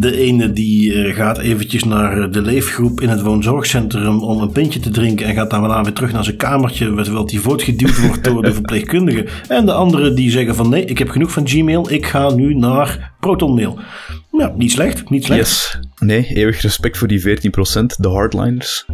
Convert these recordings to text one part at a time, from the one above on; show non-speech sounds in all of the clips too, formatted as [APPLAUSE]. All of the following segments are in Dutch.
De ene die eh, gaat eventjes naar de leefgroep in het woonzorgcentrum om een pintje te drinken en gaat daarna weer terug naar zijn kamertje, terwijl hij voortgeduwd wordt door de [LAUGHS] verpleegkundige. En de andere die zeggen van nee, ik heb genoeg van Gmail, ik ga nu naar ProtonMail. Ja, niet slecht, niet slecht. Yes. Nee, eeuwig respect voor die 14%, de hardliners.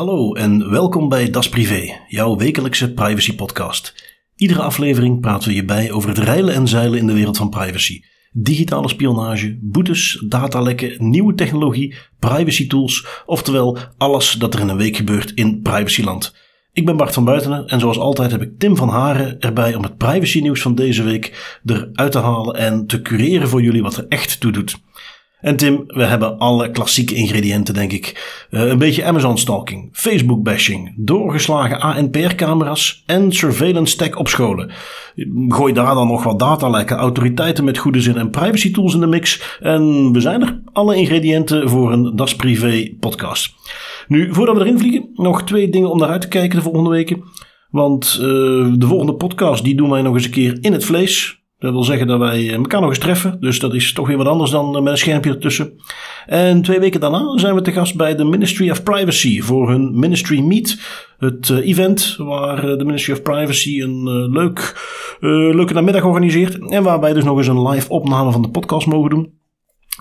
Hallo en welkom bij Das Privé, jouw wekelijkse privacy podcast. Iedere aflevering praten we je bij over het reilen en zeilen in de wereld van privacy. Digitale spionage, boetes, datalekken, nieuwe technologie, privacy tools, oftewel alles dat er in een week gebeurt in privacyland. Ik ben Bart van Buitenen en zoals altijd heb ik Tim van Haren erbij om het privacy nieuws van deze week eruit te halen en te cureren voor jullie wat er echt toe doet. En Tim, we hebben alle klassieke ingrediënten, denk ik. Uh, een beetje Amazon stalking, Facebook bashing, doorgeslagen ANPR-camera's en surveillance tech op scholen. Gooi daar dan nog wat datalekken, autoriteiten met goede zin en privacy tools in de mix. En we zijn er. Alle ingrediënten voor een Das Privé podcast. Nu, voordat we erin vliegen, nog twee dingen om naar uit te kijken de volgende weken. Want uh, de volgende podcast die doen wij nog eens een keer in het vlees. Dat wil zeggen dat wij eh, elkaar nog eens treffen. Dus dat is toch weer wat anders dan eh, met een schermpje ertussen. En twee weken daarna zijn we te gast bij de Ministry of Privacy voor hun Ministry Meet. Het uh, event waar de Ministry of Privacy een leuk, leuke namiddag organiseert. En waarbij dus nog eens een live opname van de podcast mogen doen.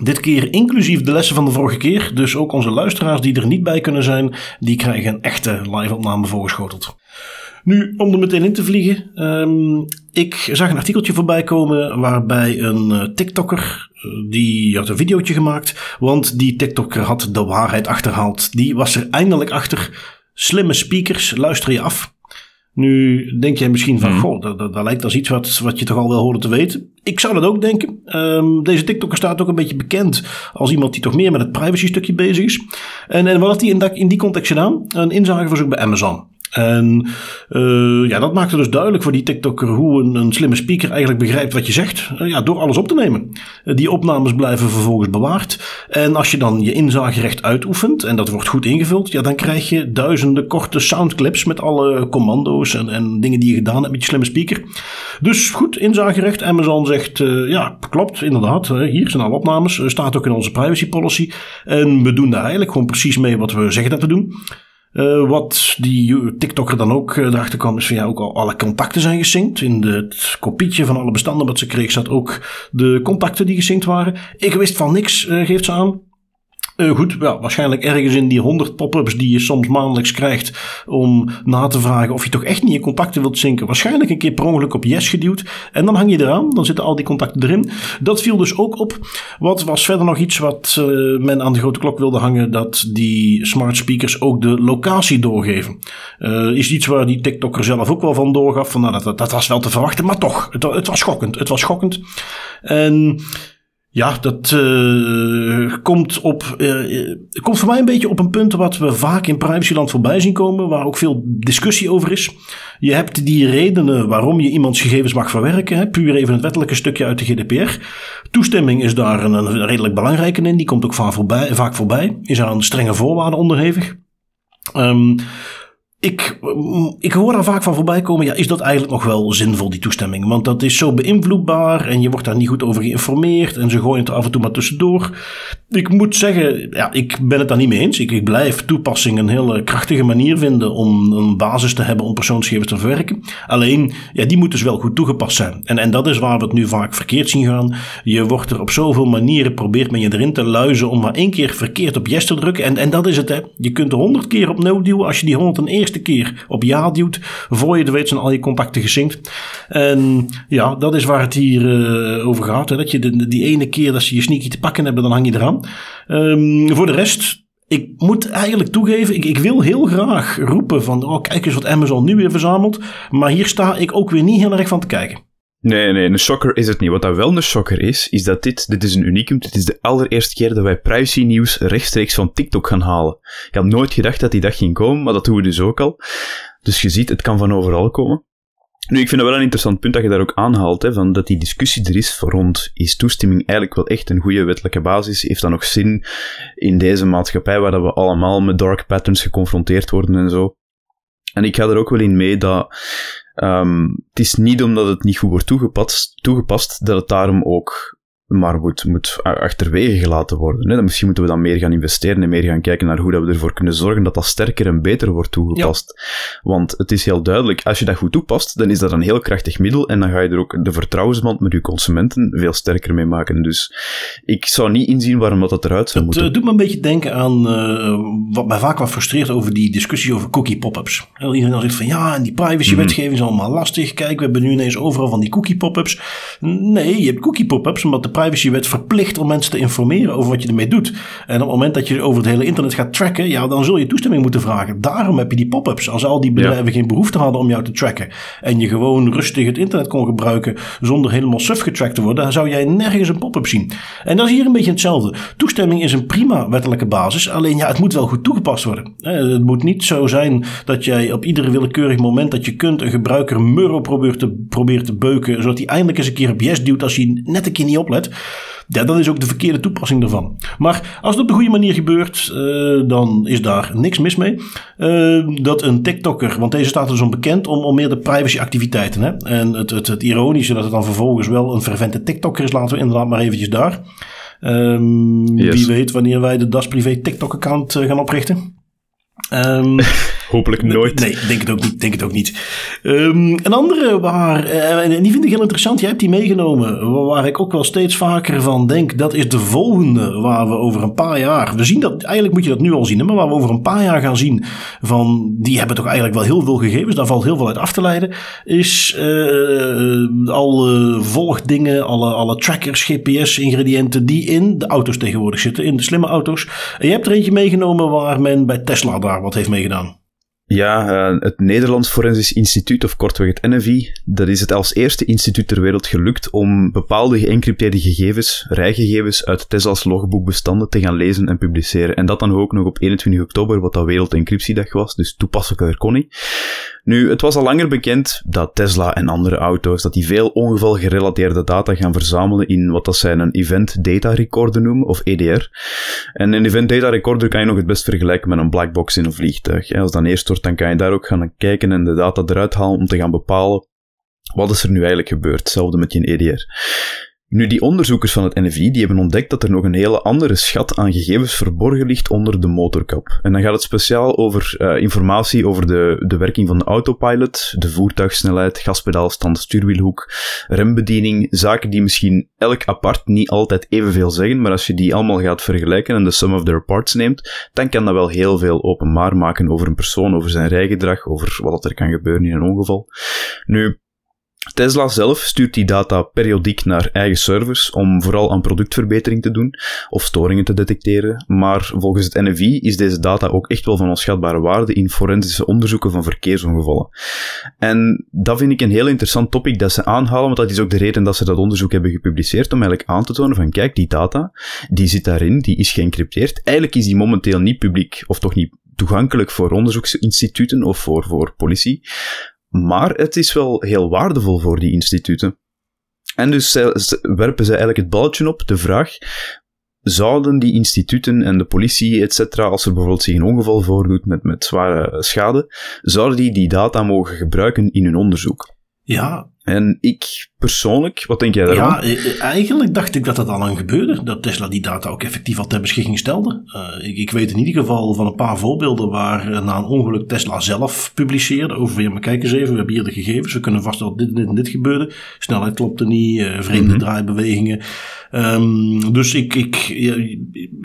Dit keer inclusief de lessen van de vorige keer. Dus ook onze luisteraars die er niet bij kunnen zijn, die krijgen een echte live opname voorgeschoteld. Nu, om er meteen in te vliegen. Um, ik zag een artikeltje voorbij komen waarbij een uh, TikToker, uh, die had een videootje gemaakt. Want die TikToker had de waarheid achterhaald. Die was er eindelijk achter. Slimme speakers, luister je af. Nu denk jij misschien van, mm. goh, dat, dat, dat, lijkt als iets wat, wat je toch al wel hoorde te weten. Ik zou dat ook denken. Um, deze TikToker staat ook een beetje bekend als iemand die toch meer met het privacy stukje bezig is. En, en wat had hij in, in die context gedaan? Een inzageverzoek bij Amazon. En uh, ja, dat maakte dus duidelijk voor die TikToker hoe een, een slimme speaker eigenlijk begrijpt wat je zegt. Uh, ja, door alles op te nemen. Uh, die opnames blijven vervolgens bewaard. En als je dan je inzagerecht uitoefent en dat wordt goed ingevuld, ja, dan krijg je duizenden korte soundclips met alle commando's en, en dingen die je gedaan hebt met je slimme speaker. Dus goed, inzagerecht. Amazon zegt, ja, klopt, inderdaad. hier zijn alle opnames. staat ook in onze privacy policy. En we doen daar eigenlijk gewoon precies mee wat we zeggen dat we doen. Uh, wat die TikToker dan ook uh, erachter kwam, is van ja, ook al alle contacten zijn gesynct. In het kopietje van alle bestanden wat ze kreeg, staat ook de contacten die gesynct waren. Ik wist van niks, uh, geeft ze aan. Uh, goed, ja, waarschijnlijk ergens in die 100 pop-ups die je soms maandelijks krijgt om na te vragen of je toch echt niet je contacten wilt zinken. Waarschijnlijk een keer per ongeluk op yes geduwd en dan hang je eraan, dan zitten al die contacten erin. Dat viel dus ook op. Wat was verder nog iets wat uh, men aan de grote klok wilde hangen, dat die smart speakers ook de locatie doorgeven. Uh, is iets waar die TikToker zelf ook wel van doorgaf, van nou, dat, dat, dat was wel te verwachten, maar toch, het, het was schokkend. Het was schokkend. En ja, dat uh, komt, op, uh, komt voor mij een beetje op een punt wat we vaak in privacyland voorbij zien komen, waar ook veel discussie over is. Je hebt die redenen waarom je iemands gegevens mag verwerken, hè, puur even het wettelijke stukje uit de GDPR. Toestemming is daar een, een redelijk belangrijke in, die komt ook vaak voorbij, vaak voorbij is aan strenge voorwaarden onderhevig. Um, ik, ik hoor daar vaak van voorbij komen. Ja, is dat eigenlijk nog wel zinvol, die toestemming? Want dat is zo beïnvloedbaar en je wordt daar niet goed over geïnformeerd. En ze gooien het af en toe maar tussendoor. Ik moet zeggen, ja, ik ben het daar niet mee eens. Ik, ik blijf toepassing een hele krachtige manier vinden om een basis te hebben om persoonsgegevens te verwerken. Alleen, ja, die moet dus wel goed toegepast zijn. En, en dat is waar we het nu vaak verkeerd zien gaan. Je wordt er op zoveel manieren, probeert men je erin te luizen om maar één keer verkeerd op yes te drukken. En, en dat is het, hè. Je kunt er honderd keer op no duwen als je die honderd en eerste keer op ja duwt. Voor je de weet zijn al je contacten gezinkt. En ja, dat is waar het hier uh, over gaat. Hè. Dat je die ene keer dat ze je sneaky te pakken hebben, dan hang je eraan. Um, voor de rest, ik moet eigenlijk toegeven, ik, ik, wil heel graag roepen van, oh kijk eens wat Amazon nu weer verzamelt. Maar hier sta ik ook weer niet heel erg van te kijken. Nee, nee, een shocker is het niet. Wat dat wel een shocker is, is dat dit, dit is een unicum, dit is de allereerste keer dat wij privacy nieuws rechtstreeks van TikTok gaan halen. Ik had nooit gedacht dat die dag ging komen, maar dat doen we dus ook al. Dus je ziet, het kan van overal komen. Nu, ik vind dat wel een interessant punt dat je daar ook aanhaalt, hè, van dat die discussie er is rond, is toestemming eigenlijk wel echt een goede wettelijke basis? Heeft dat nog zin in deze maatschappij waar dat we allemaal met dark patterns geconfronteerd worden en zo? En ik ga er ook wel in mee dat um, het is niet omdat het niet goed wordt toegepast, toegepast dat het daarom ook maar moet, moet achterwege gelaten worden. Hè. Misschien moeten we dan meer gaan investeren en meer gaan kijken naar hoe dat we ervoor kunnen zorgen dat dat sterker en beter wordt toegepast. Want het is heel duidelijk, als je dat goed toepast, dan is dat een heel krachtig middel en dan ga je er ook de vertrouwensband met je consumenten veel sterker mee maken. Dus ik zou niet inzien waarom dat, eruit zou moeten. Het doet me een beetje denken aan uh, wat mij vaak wat frustreert over die discussie over cookie pop-ups. Iedereen dan zegt van ja, en die privacy-wetgeving is allemaal lastig. Kijk, we hebben nu ineens overal van die cookie pop-ups. Nee, je hebt cookie pop-ups omdat de privacywet verplicht om mensen te informeren over wat je ermee doet. En op het moment dat je over het hele internet gaat tracken, ja, dan zul je toestemming moeten vragen. Daarom heb je die pop-ups. Als al die bedrijven geen behoefte hadden om jou te tracken en je gewoon rustig het internet kon gebruiken zonder helemaal suf getracked te worden, dan zou jij nergens een pop-up zien. En dat is hier een beetje hetzelfde. Toestemming is een prima wettelijke basis, alleen ja, het moet wel goed toegepast worden. Het moet niet zo zijn dat jij op ieder willekeurig moment dat je kunt een gebruiker murro probeert te, probeert te beuken, zodat hij eindelijk eens een keer op yes duwt als hij net een keer niet oplet. Ja, dat is ook de verkeerde toepassing daarvan. Maar als het op de goede manier gebeurt, uh, dan is daar niks mis mee. Uh, dat een TikToker, want deze staat er dus onbekend om, om meer de privacyactiviteiten. Hè? En het, het, het ironische dat het dan vervolgens wel een fervente TikToker is, laten we inderdaad maar eventjes daar. Um, yes. Wie weet wanneer wij de Das Privé TikTok-account uh, gaan oprichten. Um, [LAUGHS] Hopelijk nooit. Nee, denk het ook niet. Denk het ook niet. Um, een andere waar, uh, en die vind ik heel interessant, jij hebt die meegenomen, waar ik ook wel steeds vaker van denk, dat is de volgende, waar we over een paar jaar, we zien dat, eigenlijk moet je dat nu al zien, maar waar we over een paar jaar gaan zien van, die hebben toch eigenlijk wel heel veel gegevens, daar valt heel veel uit af te leiden, is uh, alle volgdingen, alle, alle trackers, GPS-ingrediënten die in de auto's tegenwoordig zitten, in de slimme auto's. En je hebt er eentje meegenomen waar men bij Tesla daar wat heeft meegedaan. Ja, uh, het Nederlands Forensisch Instituut, of kortweg het NFI, dat is het als eerste instituut ter wereld gelukt om bepaalde geëncrypteerde gegevens, rijgegevens uit Tesla's logboekbestanden te gaan lezen en publiceren. En dat dan ook nog op 21 oktober, wat dat Wereldencryptiedag was, dus toepasselijker kon niet. Nu, het was al langer bekend dat Tesla en andere auto's, dat die veel ongevalgerelateerde data gaan verzamelen in wat dat zij een Event Data Recorder noemen, of EDR. En een Event Data Recorder kan je nog het best vergelijken met een blackbox in een vliegtuig. Als dan eerst wordt, dan kan je daar ook gaan kijken en de data eruit halen om te gaan bepalen wat is er nu eigenlijk gebeurd. Hetzelfde met je EDR. Nu, die onderzoekers van het NFI die hebben ontdekt dat er nog een hele andere schat aan gegevens verborgen ligt onder de motorkap. En dan gaat het speciaal over uh, informatie over de, de werking van de autopilot, de voertuigsnelheid, gaspedaalstand, stuurwielhoek, rembediening, zaken die misschien elk apart niet altijd evenveel zeggen, maar als je die allemaal gaat vergelijken en de sum of their parts neemt, dan kan dat wel heel veel openbaar maken over een persoon, over zijn rijgedrag, over wat er kan gebeuren in een ongeval. Nu, Tesla zelf stuurt die data periodiek naar eigen servers om vooral aan productverbetering te doen of storingen te detecteren. Maar volgens het NFI is deze data ook echt wel van onschatbare waarde in forensische onderzoeken van verkeersongevallen. En dat vind ik een heel interessant topic dat ze aanhalen, want dat is ook de reden dat ze dat onderzoek hebben gepubliceerd om eigenlijk aan te tonen van kijk, die data, die zit daarin, die is geëncrypteerd. Eigenlijk is die momenteel niet publiek, of toch niet toegankelijk voor onderzoeksinstituten of voor, voor politie. Maar het is wel heel waardevol voor die instituten. En dus werpen ze eigenlijk het balletje op, de vraag, zouden die instituten en de politie, et cetera, als er bijvoorbeeld zich een ongeval voordoet met, met zware schade, zouden die die data mogen gebruiken in hun onderzoek? Ja. En ik persoonlijk, wat denk jij daarvan? Ja, eh, eh, eigenlijk dacht ik dat dat al lang gebeurde. Dat Tesla die data ook effectief al ter beschikking stelde. Uh, ik, ik, weet in ieder geval van een paar voorbeelden waar na een ongeluk Tesla zelf publiceerde. Over, ja, maar kijk eens even, we hebben hier de gegevens. We kunnen vaststellen dat dit, dit en dit gebeurde. Snelheid klopte niet, uh, vreemde mm draaibewegingen. Um, dus ik, ik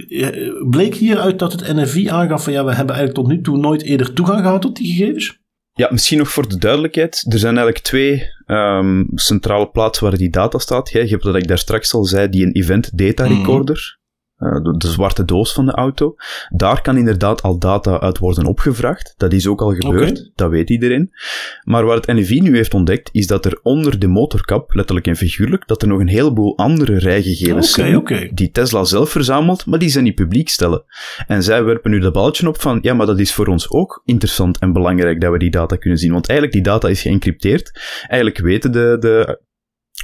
ja, bleek hieruit dat het NFI aangaf van ja, we hebben eigenlijk tot nu toe nooit eerder toegang gehad tot die gegevens. Ja, misschien nog voor de duidelijkheid. Er zijn eigenlijk twee um, centrale plaatsen waar die data staat. Je hebt wat ik daar straks al zei, die een event data mhm. recorder. Eh, de, zwarte doos van de auto. Daar kan inderdaad al data uit worden opgevraagd. Dat is ook al gebeurd, dat weet iedereen. Maar wat het NFI nu heeft ontdekt, is dat er onder de motorkap, letterlijk en figuurlijk, dat er nog een heleboel andere rijgegevens zijn, die Tesla zelf verzamelt, maar die ze niet publiek stellen. En zij werpen nu dat balletje op van, ja, maar dat is voor ons ook interessant en belangrijk dat we die data kunnen zien, want eigenlijk die data is geëncrypteerd. Eigenlijk weten de, de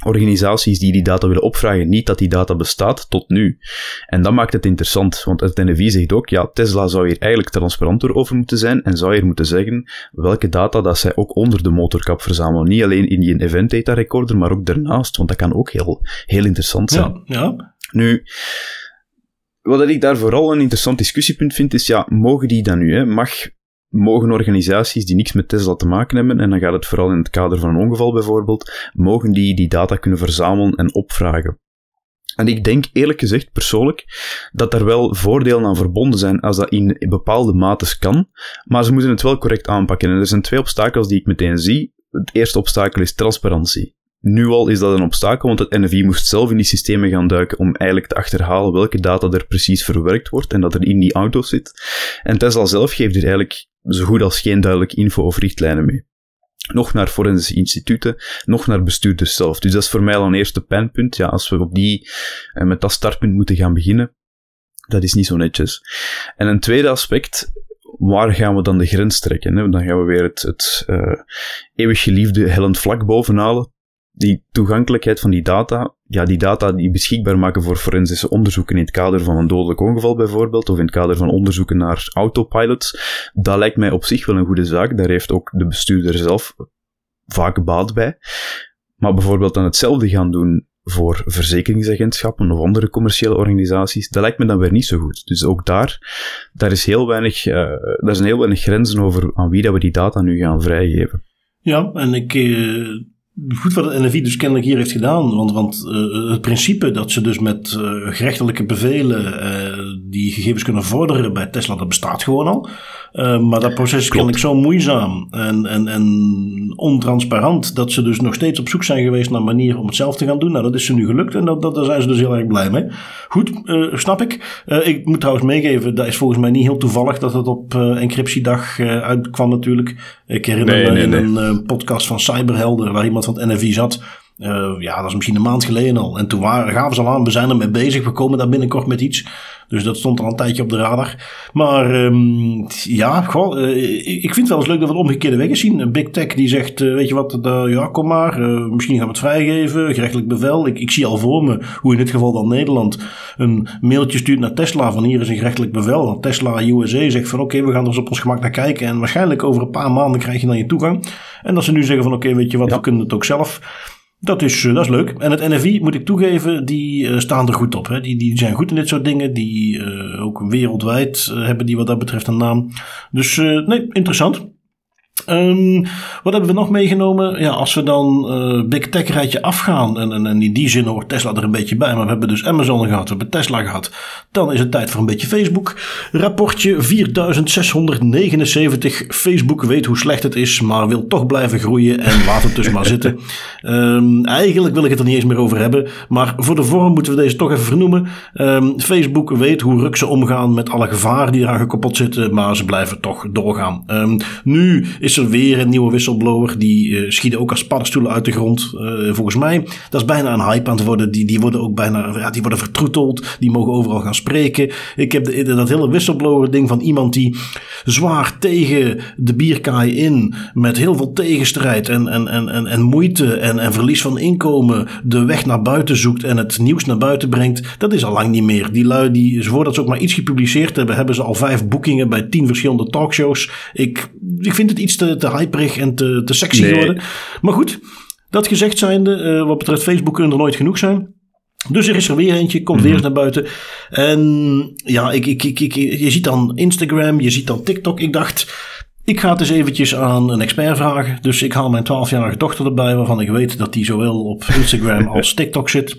organisaties die die data willen opvragen niet dat die data bestaat tot nu. En dat maakt het interessant, want het NFI zegt ook, ja, Tesla zou hier eigenlijk transparanter over moeten zijn en zou hier moeten zeggen welke data dat zij ook onder de motorkap verzamelen. Niet alleen in die event data recorder, maar ook daarnaast, want dat kan ook heel, heel interessant zijn. Ja, ja. Nu, wat ik daar vooral een interessant discussiepunt vind, is ja, mogen die dan nu? Hè? Mag mogen organisaties die niks met Tesla te maken hebben, en dan gaat het vooral in het kader van een ongeval bijvoorbeeld, mogen die die data kunnen verzamelen en opvragen. En ik denk eerlijk gezegd persoonlijk dat er wel voordelen aan verbonden zijn als dat in bepaalde mates kan, maar ze moeten het wel correct aanpakken. En er zijn twee obstakels die ik meteen zie. Het eerste obstakel is transparantie. Nu al is dat een obstakel, want het NFI moest zelf in die systemen gaan duiken om eigenlijk te achterhalen welke data er precies verwerkt wordt en dat er in die auto zit. En Tesla zelf geeft er eigenlijk zo goed als geen duidelijke info of richtlijnen mee. Nog naar forensische instituten, nog naar bestuurders zelf. Dus dat is voor mij al een eerste pijnpunt. Ja, als we op die, eh, met dat startpunt moeten gaan beginnen, dat is niet zo netjes. En een tweede aspect, waar gaan we dan de grens trekken? Hè? Dan gaan we weer het, het uh, eeuwig geliefde hellend vlak bovenhalen die toegankelijkheid van die data, ja, die data die beschikbaar maken voor forensische onderzoeken in het kader van een dodelijk ongeval bijvoorbeeld, of in het kader van onderzoeken naar autopilots, dat lijkt mij op zich wel een goede zaak. Daar heeft ook de bestuurder zelf vaak baat bij. Maar bijvoorbeeld dan hetzelfde gaan doen voor verzekeringsagentschappen of andere commerciële organisaties, dat lijkt me dan weer niet zo goed. Dus ook daar, daar, is heel weinig, uh, daar zijn heel weinig grenzen over aan wie dat we die data nu gaan vrijgeven. Ja, en ik, uh, goed wat het NFI dus kennelijk hier heeft gedaan. Want, want uh, het principe dat ze dus met uh, gerechtelijke bevelen uh, die gegevens kunnen vorderen bij Tesla, dat bestaat gewoon al. Maar dat proces is kennelijk zo moeizaam en, en, en ontransparant dat ze dus nog steeds op zoek zijn geweest naar een manier om het zelf te gaan doen. Nou, dat is ze nu gelukt en dat, dat, daar zijn ze dus heel erg blij mee. Goed, snap ik. ik moet trouwens meegeven, dat is volgens mij niet heel toevallig dat het op encryptiedag uitkwam natuurlijk. Ik herinner nee, me nee, in nee. een podcast van Cyberhelden waar iemand van het NFI zat. Uh, ja, dat is misschien een maand geleden al. En toen waren, gaven ze al aan, we zijn ermee bezig, we komen daar binnenkort met iets. Dus dat stond al een tijdje op de radar. Maar um, ja, goh, uh, ik vind het wel eens leuk dat we het omgekeerde weg zien. Een Big Tech die zegt, uh, weet je wat, ja kom maar, misschien gaan we het vrijgeven, gerechtelijk bevel. Ik, ik zie al voor me hoe in dit geval dan Nederland een mailtje stuurt naar Tesla van hier is een gerechtelijk bevel. Tesla USA zegt van oké, okay, we gaan er eens op ons gemak naar kijken. En waarschijnlijk over een paar maanden krijg je dan je toegang. En dat ze nu zeggen van oké, okay, weet je wat, ja. we kunnen het ook zelf. Dat is, dat is leuk. En het NFI, moet ik toegeven, die uh, staan er goed op. Hè. Die, die zijn goed in dit soort dingen. Die uh, ook wereldwijd hebben die wat dat betreft een naam. Dus nee, interessant. Um, wat hebben we nog meegenomen? Ja, als we dan uh, Big Tech rijtje afgaan, en, en, in die zin hoort Tesla er een beetje bij, maar we hebben dus Amazon gehad, we hebben Tesla gehad, dan is het tijd voor een beetje Facebook. Rapportje 4679. Facebook weet hoe slecht het is, maar wil toch blijven groeien en [LAUGHS] laat het dus maar zitten. Um, eigenlijk wil ik het er niet eens meer over hebben, maar voor de vorm moeten we deze toch even vernoemen. Um, Facebook weet hoe ruk ze omgaan met alle gevaren die eraan gekoppeld zitten, maar ze blijven toch doorgaan. nu is er weer een nieuwe whistleblower. Die uh, schieten ook als paddenstoelen uit de grond. Uh, volgens mij, dat is bijna een hype aan het worden. Die, die worden ook bijna, ja, die worden vertroeteld. Die mogen overal gaan spreken. Ik heb de, dat hele whistleblower ding van iemand die zwaar tegen de bierkaai in, met heel veel tegenstrijd en, en, en, en, en moeite en, en verlies van inkomen, de weg naar buiten zoekt en het nieuws naar buiten brengt. Dat is al lang niet meer. Die lui, die, voordat ze ook maar iets gepubliceerd hebben, hebben ze al vijf boekingen bij tien verschillende talkshows. Ik, ik vind het iets te, te hyperig en te, te sexy nee. worden. Maar goed, dat gezegd zijnde, uh, wat betreft Facebook kunnen er nooit genoeg zijn. Dus er is er weer eentje, komt weer eens naar buiten. En ja, ik, ik, ik, ik, je ziet dan Instagram, je ziet dan TikTok. Ik dacht, ik ga het eens eventjes aan een expert vragen. Dus ik haal mijn 12-jarige dochter erbij, waarvan ik weet dat die zowel op Instagram [LAUGHS] als TikTok zit.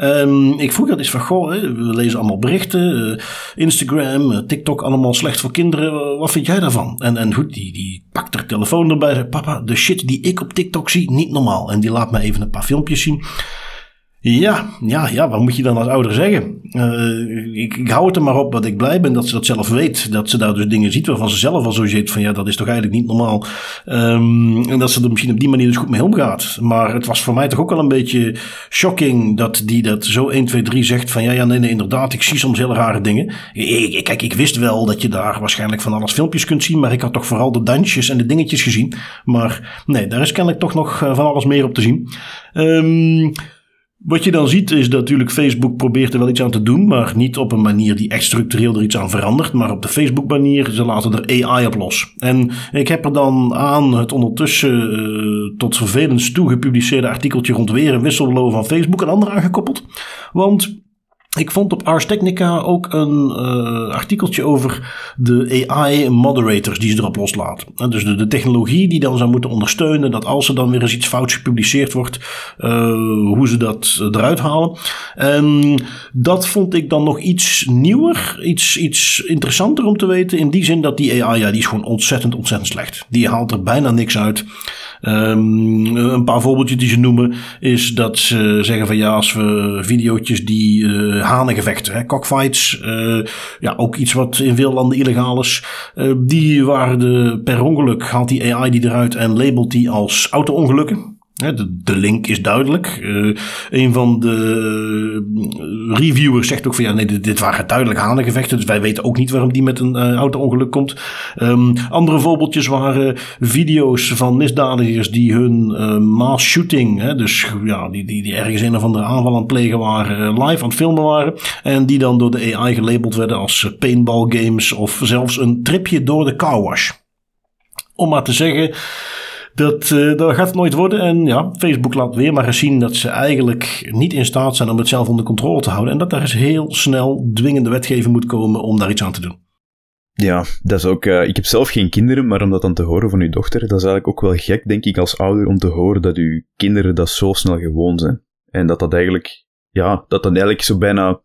Um, ik vroeg dat eens van, goh, we lezen allemaal berichten. Uh, Instagram, uh, TikTok, allemaal slecht voor kinderen. Wat vind jij daarvan? En, en goed, die, die pakt haar telefoon erbij. Zegt, papa, de shit die ik op TikTok zie, niet normaal. En die laat me even een paar filmpjes zien. Ja, ja, ja, wat moet je dan als ouder zeggen? Uh, ik, hou het er maar op dat ik blij ben dat ze dat zelf weet. Dat ze daar dus dingen ziet waarvan ze zelf al zo ziet van ja, dat is toch eigenlijk niet normaal. Um, en dat ze er misschien op die manier dus goed mee omgaat. Maar het was voor mij toch ook wel een beetje shocking dat die dat zo 1, 2, 3 zegt van ja, ja, nee, nee, inderdaad, ik zie soms hele rare dingen. Ik, kijk, ik wist wel dat je daar waarschijnlijk van alles filmpjes kunt zien, maar ik had toch vooral de dansjes en de dingetjes gezien. Maar nee, daar is kennelijk toch nog eh, van alles meer op te zien. Um, wat je dan ziet is dat natuurlijk Facebook probeert er wel iets aan te doen, maar niet op een manier die echt structureel er iets aan verandert, maar op de Facebook manier, ze laten er AI op los. En ik heb er dan aan het ondertussen uh, tot vervelens toe gepubliceerde artikeltje rond weer een whistleblower van Facebook en andere aangekoppeld. Want ik vond op Ars Technica ook een uh, artikeltje over de AI moderators die ze erop loslaten. dus de, technologie die dan zou moeten ondersteunen dat als er dan weer eens iets fouts gepubliceerd wordt, uh, hoe ze dat eruit halen. En dat vond ik dan nog iets nieuwer, iets, iets interessanter om te weten. In die zin dat die AI, ja, die is gewoon ontzettend, ontzettend slecht. Die haalt er bijna niks uit. Um, een paar voorbeeldjes die ze noemen is dat ze zeggen van ja, als we videootjes die uh, hanengevechten, hè, cockfights, uh, ja, ook iets wat in veel landen illegaal is, uh, die waren de, per ongeluk haalt die AI die eruit en labelt die als auto-ongelukken. De, de, link is duidelijk. Uh, een van de reviewers zegt ook van ja, nee, dit, waren duidelijk hanengevechten. Dus wij weten ook niet waarom die met een uh, auto-ongeluk komt. Um, andere voorbeeldjes waren video's van misdadigers die hun uh, mass shooting, hè, dus ja, die, die, die ergens een of andere aanval aan het plegen waren, live aan het filmen waren. En die dan door de AI gelabeld werden als paintball games of zelfs een tripje door de car. Om maar te zeggen dat, uh, dat gaat het nooit worden. En ja, Facebook laat weer maar eens zien dat ze eigenlijk niet in staat zijn om het zelf onder controle te houden. En dat daar eens heel snel dwingende wetgeving moet komen om daar iets aan te doen. Ja, dat is ook. Uh, ik heb zelf geen kinderen, maar om dat dan te horen van uw dochter, dat is eigenlijk ook wel gek, denk ik, als ouder, om te horen dat uw kinderen dat zo snel gewoon zijn. En dat dat eigenlijk, ja, dat dat eigenlijk zo bijna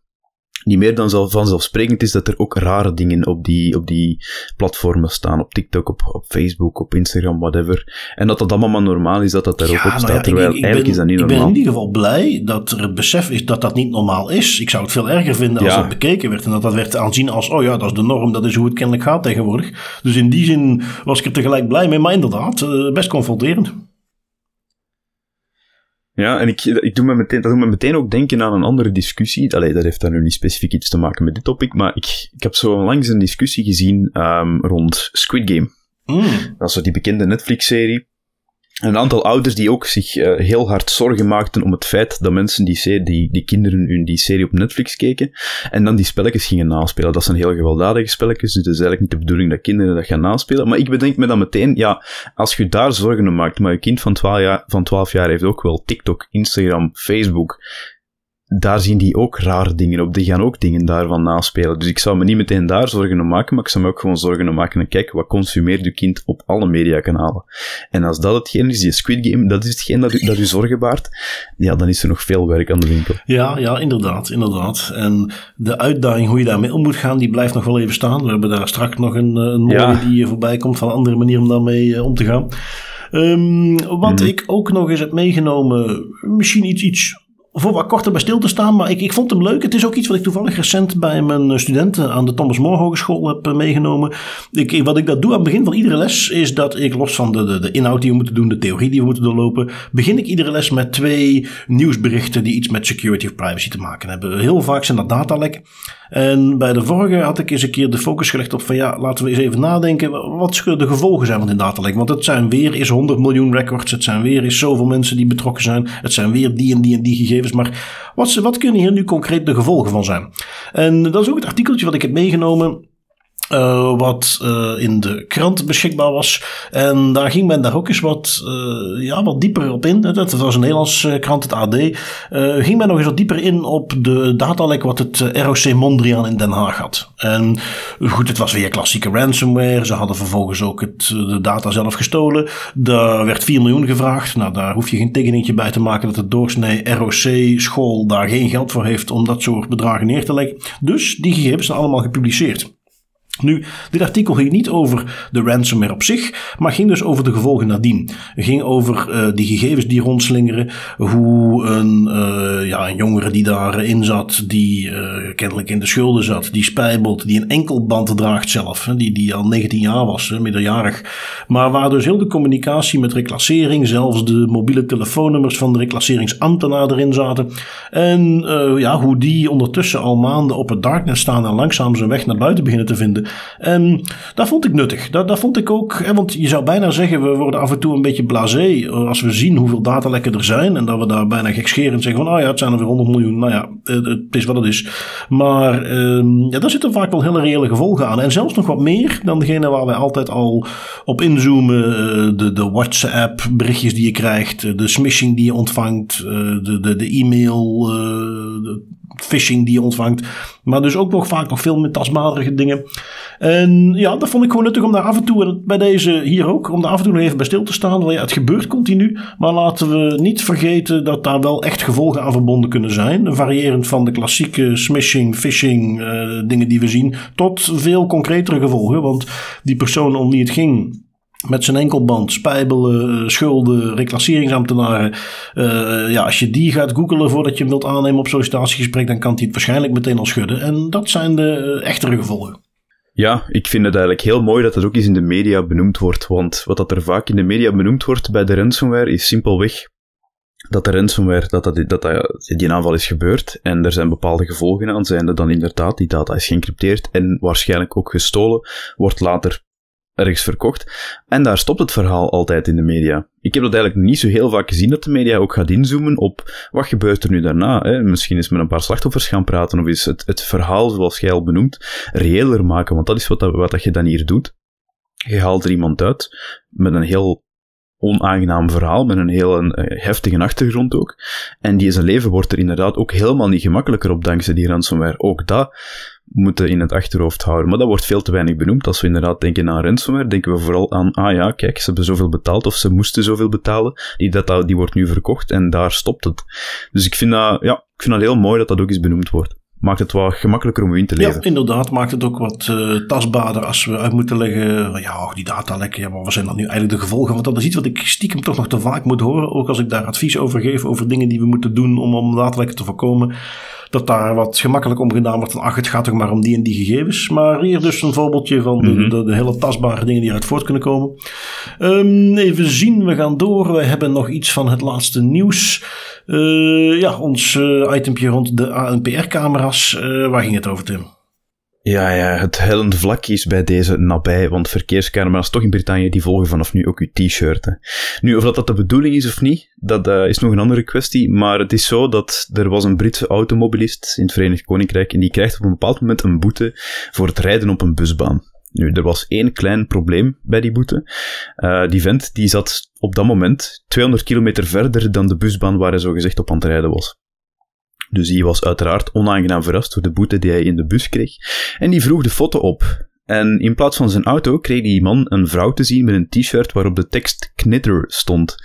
niet meer dan vanzelfsprekend is dat er ook rare dingen op die, op die platformen staan. Op TikTok, op, op Facebook, op Instagram, whatever. En dat dat allemaal maar normaal is dat dat daar ook op nou staat. terwijl eigenlijk is dat niet normaal. Ik ben in ieder geval blij dat er het besef is dat dat niet normaal is. Ik zou het veel erger vinden als het bekeken werd. En dat dat werd aanzien als, oh ja, dat is de norm. Dat is hoe het kennelijk gaat tegenwoordig. Dus in die zin was ik er tegelijk blij mee. Maar inderdaad, eh, best confronterend. Ja, en ik, ik doe me meteen, dat doet me meteen ook denken aan een andere discussie. Allee, dat heeft dan nu niet specifiek iets te maken met dit topic, maar ik, ik heb zo langs een discussie gezien um, rond Squid Game. Mm. Dat is zo die bekende Netflix-serie een aantal ouders die ook zich uh, heel hard zorgen maakten om het feit dat mensen die, die, die kinderen hun die serie op Netflix keken en dan die spelletjes gingen naspelen. Dat zijn heel gewelddadige spelletjes, dus het is eigenlijk niet de bedoeling dat kinderen dat gaan naspelen. Maar ik bedenk me dan meteen, ja, als je daar zorgen om maakt, maar je kind van 12 jaar, van 12 jaar heeft ook wel TikTok, Instagram, Facebook, daar zien die ook rare dingen op. Die gaan ook dingen daarvan naspelen. Dus ik zou me niet meteen daar zorgen om maken, maar ik zou me ook gewoon zorgen om maken. En kijk, wat consumeert je kind op alle mediakanalen? En als dat hetgeen is, die Squid Game, dat is hetgeen dat u, dat u zorgen baart, ja, dan is er nog veel werk aan de winkel. Ja, ja, inderdaad, inderdaad. En de uitdaging hoe je daarmee om moet gaan, die blijft nog wel even staan. We hebben daar straks nog een, eh, een mooie die voorbij komt van een andere manier om daarmee eh, om te gaan. Um, wat mhm. ik ook nog eens heb meegenomen, misschien iets, iets voor wat korter bij stil te staan. Maar ik, ik vond hem leuk. Het is ook iets wat ik toevallig recent bij mijn studenten aan de Thomas More Hogeschool heb eh, meegenomen. Ik, wat ik dat doe aan het begin van iedere les is dat ik los van de, de, de inhoud die we moeten doen, de theorie die we moeten doorlopen, begin ik iedere les met twee nieuwsberichten die iets met security of privacy te maken hebben. Heel vaak zijn dat datalek. En bij de vorige had ik eens een keer de focus gelegd op van ja, laten we eens even nadenken. Wat de gevolgen zijn van dit datalek? Want het zijn weer eens 100 miljoen records. Het zijn weer eens zoveel mensen die betrokken zijn. Het zijn weer die en die en die gegevens. Maar wat, wat kunnen hier nu concreet de gevolgen van zijn? En dat is ook het artikeltje wat ik heb meegenomen uh, wat uh, in de krant beschikbaar was. En daar ging men daar ook eens wat, uh, ja, wat dieper op in. Dat was een Nederlandse krant, het AD. ging men nog eens wat dieper in op de datalek wat het ROC Mondriaan in Den Haag had. En goed, het was weer klassieke ransomware. Ze hadden vervolgens ook het, de data zelf gestolen. Daar werd 4 miljoen gevraagd. Nou, daar hoef je geen tekeningetje bij te maken dat de doorsnee ROC-school daar geen geld voor heeft om dat soort bedragen neer te leggen. Dus die gegevens zijn allemaal gepubliceerd. Nu, dit artikel ging niet over de ransomware op zich, maar ging dus over de gevolgen nadien. Het ging over uh, die gegevens die rondslingeren, hoe een, uh, ja, een jongere die daarin zat, die uh, kennelijk in de schulden zat, die spijbelt, die een enkelband draagt zelf, die, die al 19 jaar was, middeljarig. Maar waar dus heel de communicatie met reclassering, zelfs de mobiele telefoonnummers van de reclasseringsambtenaar erin zaten. En ja, hoe die ondertussen al maanden op het darknet staan en langzaam zijn weg naar buiten beginnen te vinden. En dat vond ik nuttig. Dat, dat vond ik ook, want je zou bijna zeggen, we worden af en toe een beetje blasé als we zien hoeveel datalekken er zijn. En dat we daar bijna gekscherend zeggen van, oh ja, het zijn er weer 100 miljoen. Nou ja, het is wat het is. Maar um, ja, daar zitten vaak wel hele reële gevolgen aan. En zelfs nog wat meer dan degene waar wij altijd al op inzoomen. Eh, de, de WhatsApp berichtjes die je krijgt, de smishing die je ontvangt, eh, de, de, de e-mail, eh, de phishing die je ontvangt. Maar dus ook nog vaak nog veel meer tastbaardige dingen. En ja, dat vond ik gewoon nuttig om daar af en toe, bij deze hier ook, om daar af en toe nog even bij stil te staan. Want ja, het gebeurt continu, maar laten we niet vergeten dat daar wel echt gevolgen aan verbonden kunnen zijn. Variërend van de klassieke smishing, phishing uh, dingen die we zien, tot veel concretere gevolgen. Want die persoon om wie het ging, met zijn enkelband, spijbelen, eh, schulden, reclasseringsambtenaren. Uh, ja, als je die gaat googelen voordat je hem wilt aannemen op sollicitatiegesprek, dan kan hij het waarschijnlijk meteen al schudden. En dat zijn de echtere gevolgen. Ja, ik vind het eigenlijk heel mooi dat dat ook eens in de media benoemd wordt. Want wat dat er vaak in de media benoemd wordt bij de ransomware is simpelweg dat de ransomware, dat, dat, dat, dat die aanval is gebeurd en er zijn bepaalde gevolgen aan, zijn er dan inderdaad, die data is geëncrypteerd en waarschijnlijk ook gestolen, wordt later ergens verkocht. En daar stopt het verhaal altijd in de media. Ik heb dat eigenlijk niet zo heel vaak gezien dat de media ook gaat inzoomen op wat gebeurt er nu daarna. Hè? Misschien is met een paar slachtoffers gaan praten of is het, het verhaal, zoals jij al benoemt, reëler maken. Want dat is wat, dat, wat dat je dan hier doet. Je haalt er iemand uit met een heel onaangenaam verhaal, met een heel eh, heftige achtergrond ook. En die zijn leven wordt er inderdaad ook helemaal niet gemakkelijker op dankzij die ransomware. Ook dat moeten in het achterhoofd houden. Maar dat wordt veel te weinig benoemd. Als we inderdaad denken aan ransomware, denken we vooral aan, ah ja, kijk, ze hebben zoveel betaald of ze moesten zoveel betalen. Die data die wordt nu verkocht en daar stopt het. Dus ik vind dat, ja, ik vind dat heel mooi dat dat ook eens benoemd wordt maakt het wel gemakkelijker om in te leven. Ja, inderdaad, maakt het ook wat uh, tastbaarder als we uit moeten leggen. Ja, oh, die data lekken, ja, maar wat zijn dan nu eigenlijk de gevolgen? Want dat is iets wat ik stiekem toch nog te vaak moet horen. Ook als ik daar advies over geef, over dingen die we moeten doen om, om datalekken te voorkomen dat daar wat gemakkelijk om gedaan wordt. Van ach, het gaat toch maar om die en die gegevens. Maar hier dus een voorbeeldje van de, mhm. de, de hele tastbare dingen die eruit voort kunnen komen. Um, even zien, we gaan door. We hebben nog iets van het laatste nieuws. Uh, ja, ons uh, itempje rond de ANPR-camera's. Uh, waar ging het over, Tim? Ja, ja, het hellende vlak is bij deze nabij, want verkeerscamera's toch in Brittannië die volgen vanaf nu ook uw t-shirt. Nu, of dat, dat de bedoeling is of niet, dat uh, is nog een andere kwestie, maar het is zo dat er was een Britse automobilist in het Verenigd Koninkrijk en die krijgt op een bepaald moment een boete voor het rijden op een busbaan. Nu, er was één klein probleem bij die boete. Uh, die vent die zat op dat moment 200 kilometer verder dan de busbaan waar hij zogezegd op aan het rijden was. Dus die was uiteraard onaangenaam verrast door de boete die hij in de bus kreeg. En die vroeg de foto op. En in plaats van zijn auto kreeg die man een vrouw te zien met een t-shirt waarop de tekst knitter stond.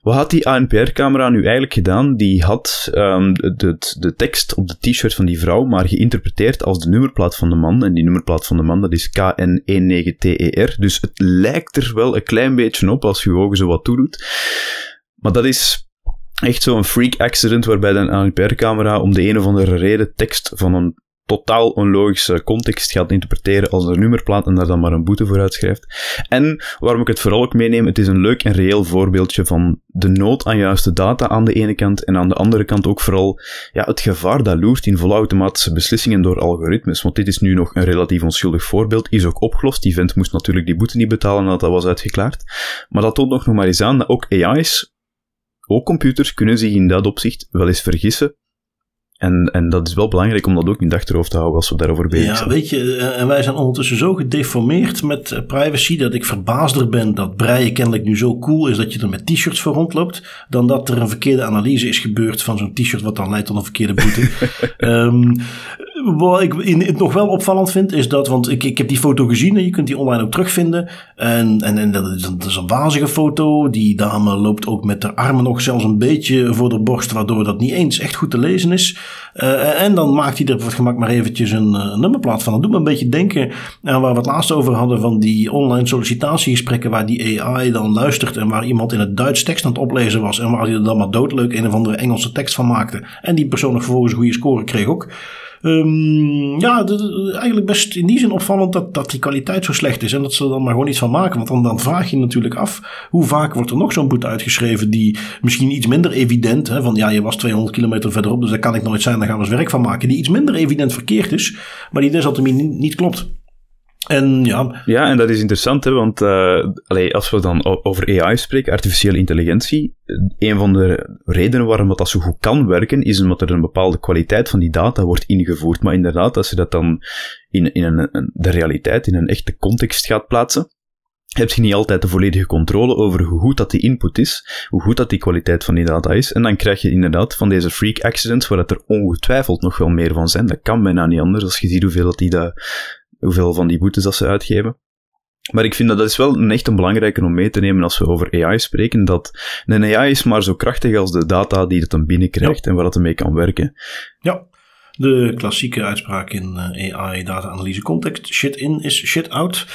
Wat had die ANPR-camera nu eigenlijk gedaan? Die had de, de, de, tekst op de t-shirt van die vrouw maar geïnterpreteerd als de nummerplaat van de man. En die nummerplaat van de man, dat is KN19TER. Dus het lijkt er wel een klein beetje op als je ogen zo wat toedoet. Maar dat is echt zo'n freak accident waarbij een ANPR-camera om de een of andere reden tekst van een totaal onlogische context gaat interpreteren als een nummerplaat en daar dan maar een boete voor uitschrijft. En waarom ik het vooral ook meeneem, het is een leuk en reëel voorbeeldje van de nood aan juiste data aan de ene kant en aan de andere kant ook vooral ja, het gevaar dat loert in volautomatische beslissingen door algoritmes. Want dit is nu nog een relatief onschuldig voorbeeld, is ook opgelost. Die vent moest natuurlijk die boete niet betalen nadat dat was uitgeklaard. Maar dat toont nog maar eens aan dat ook AI's ook computers kunnen zich in dat opzicht wel eens vergissen. En, en dat is wel belangrijk om dat ook in het achterhoofd te houden als we daarover bezig zijn. Ja, weet je, eh, en wij zijn ondertussen zo gedeformeerd met eh, privacy dat ik verbaasder ben dat breien kennelijk nu zo cool is dat je er met t-shirts voor rondloopt, dan dat er een verkeerde analyse is gebeurd van zo'n t-shirt wat dan leidt tot een verkeerde boete. um, [LAUGHS] Wat ik in, het nog wel opvallend vind, is dat, want ik, ik heb die foto gezien en je kunt die online ook terugvinden. En, en, en dat, is, dat is een wazige foto. Die dame loopt ook met haar armen nog zelfs een beetje voor de borst, waardoor dat niet eens echt goed te lezen is. Uh, en dan maakt hij er het gemak maar eventjes een, een nummerplaat van. Dat doet me een beetje denken aan waar we het laatst over hadden van die online sollicitatiegesprekken waar die AI dan luistert en waar iemand in het Duits tekst aan het oplezen was en waar hij er dan maar doodleuk een of andere Engelse tekst van maakte. En die persoon nog vervolgens een goede score kreeg ook. Um, ja, eigenlijk best in die zin opvallend dat, dat die kwaliteit zo slecht is. En dat ze er dan maar gewoon iets van maken. Want dan, dan vraag je natuurlijk af, hoe vaak wordt er nog zo'n boete uitgeschreven die misschien iets minder evident, hè, van ja, je was 200 kilometer verderop, dus dat kan ik nooit zijn, daar gaan we eens werk van maken. Die iets minder evident verkeerd is, maar die desalniettemin niet, niet klopt. En ja. ja, en dat is interessant, hè, want allee, als we dan over AI spreken, artificiële intelligentie, een van de redenen waarom dat zo goed kan werken, is omdat er een bepaalde kwaliteit van die data wordt ingevoerd. Maar inderdaad, als je dat dan in, in een, de realiteit, in een echte context gaat plaatsen, heb je niet altijd de volledige controle over hoe goed dat die input is, hoe goed dat die kwaliteit van die data is. En dan krijg je inderdaad van deze freak accidents, waar dat er ongetwijfeld nog wel meer van zijn. Dat kan bijna niet anders, als je ziet hoeveel dat die dat hoeveel van die boetes dat ze uitgeven. Maar ik vind dat dat is wel een echt een belangrijke om mee te nemen als we over AI spreken, dat een AI is maar zo krachtig als de data die het dan binnenkrijgt en waar het mee kan werken. Ja, de klassieke uitspraak in eh, AI data-analyse context, shit in is shit out.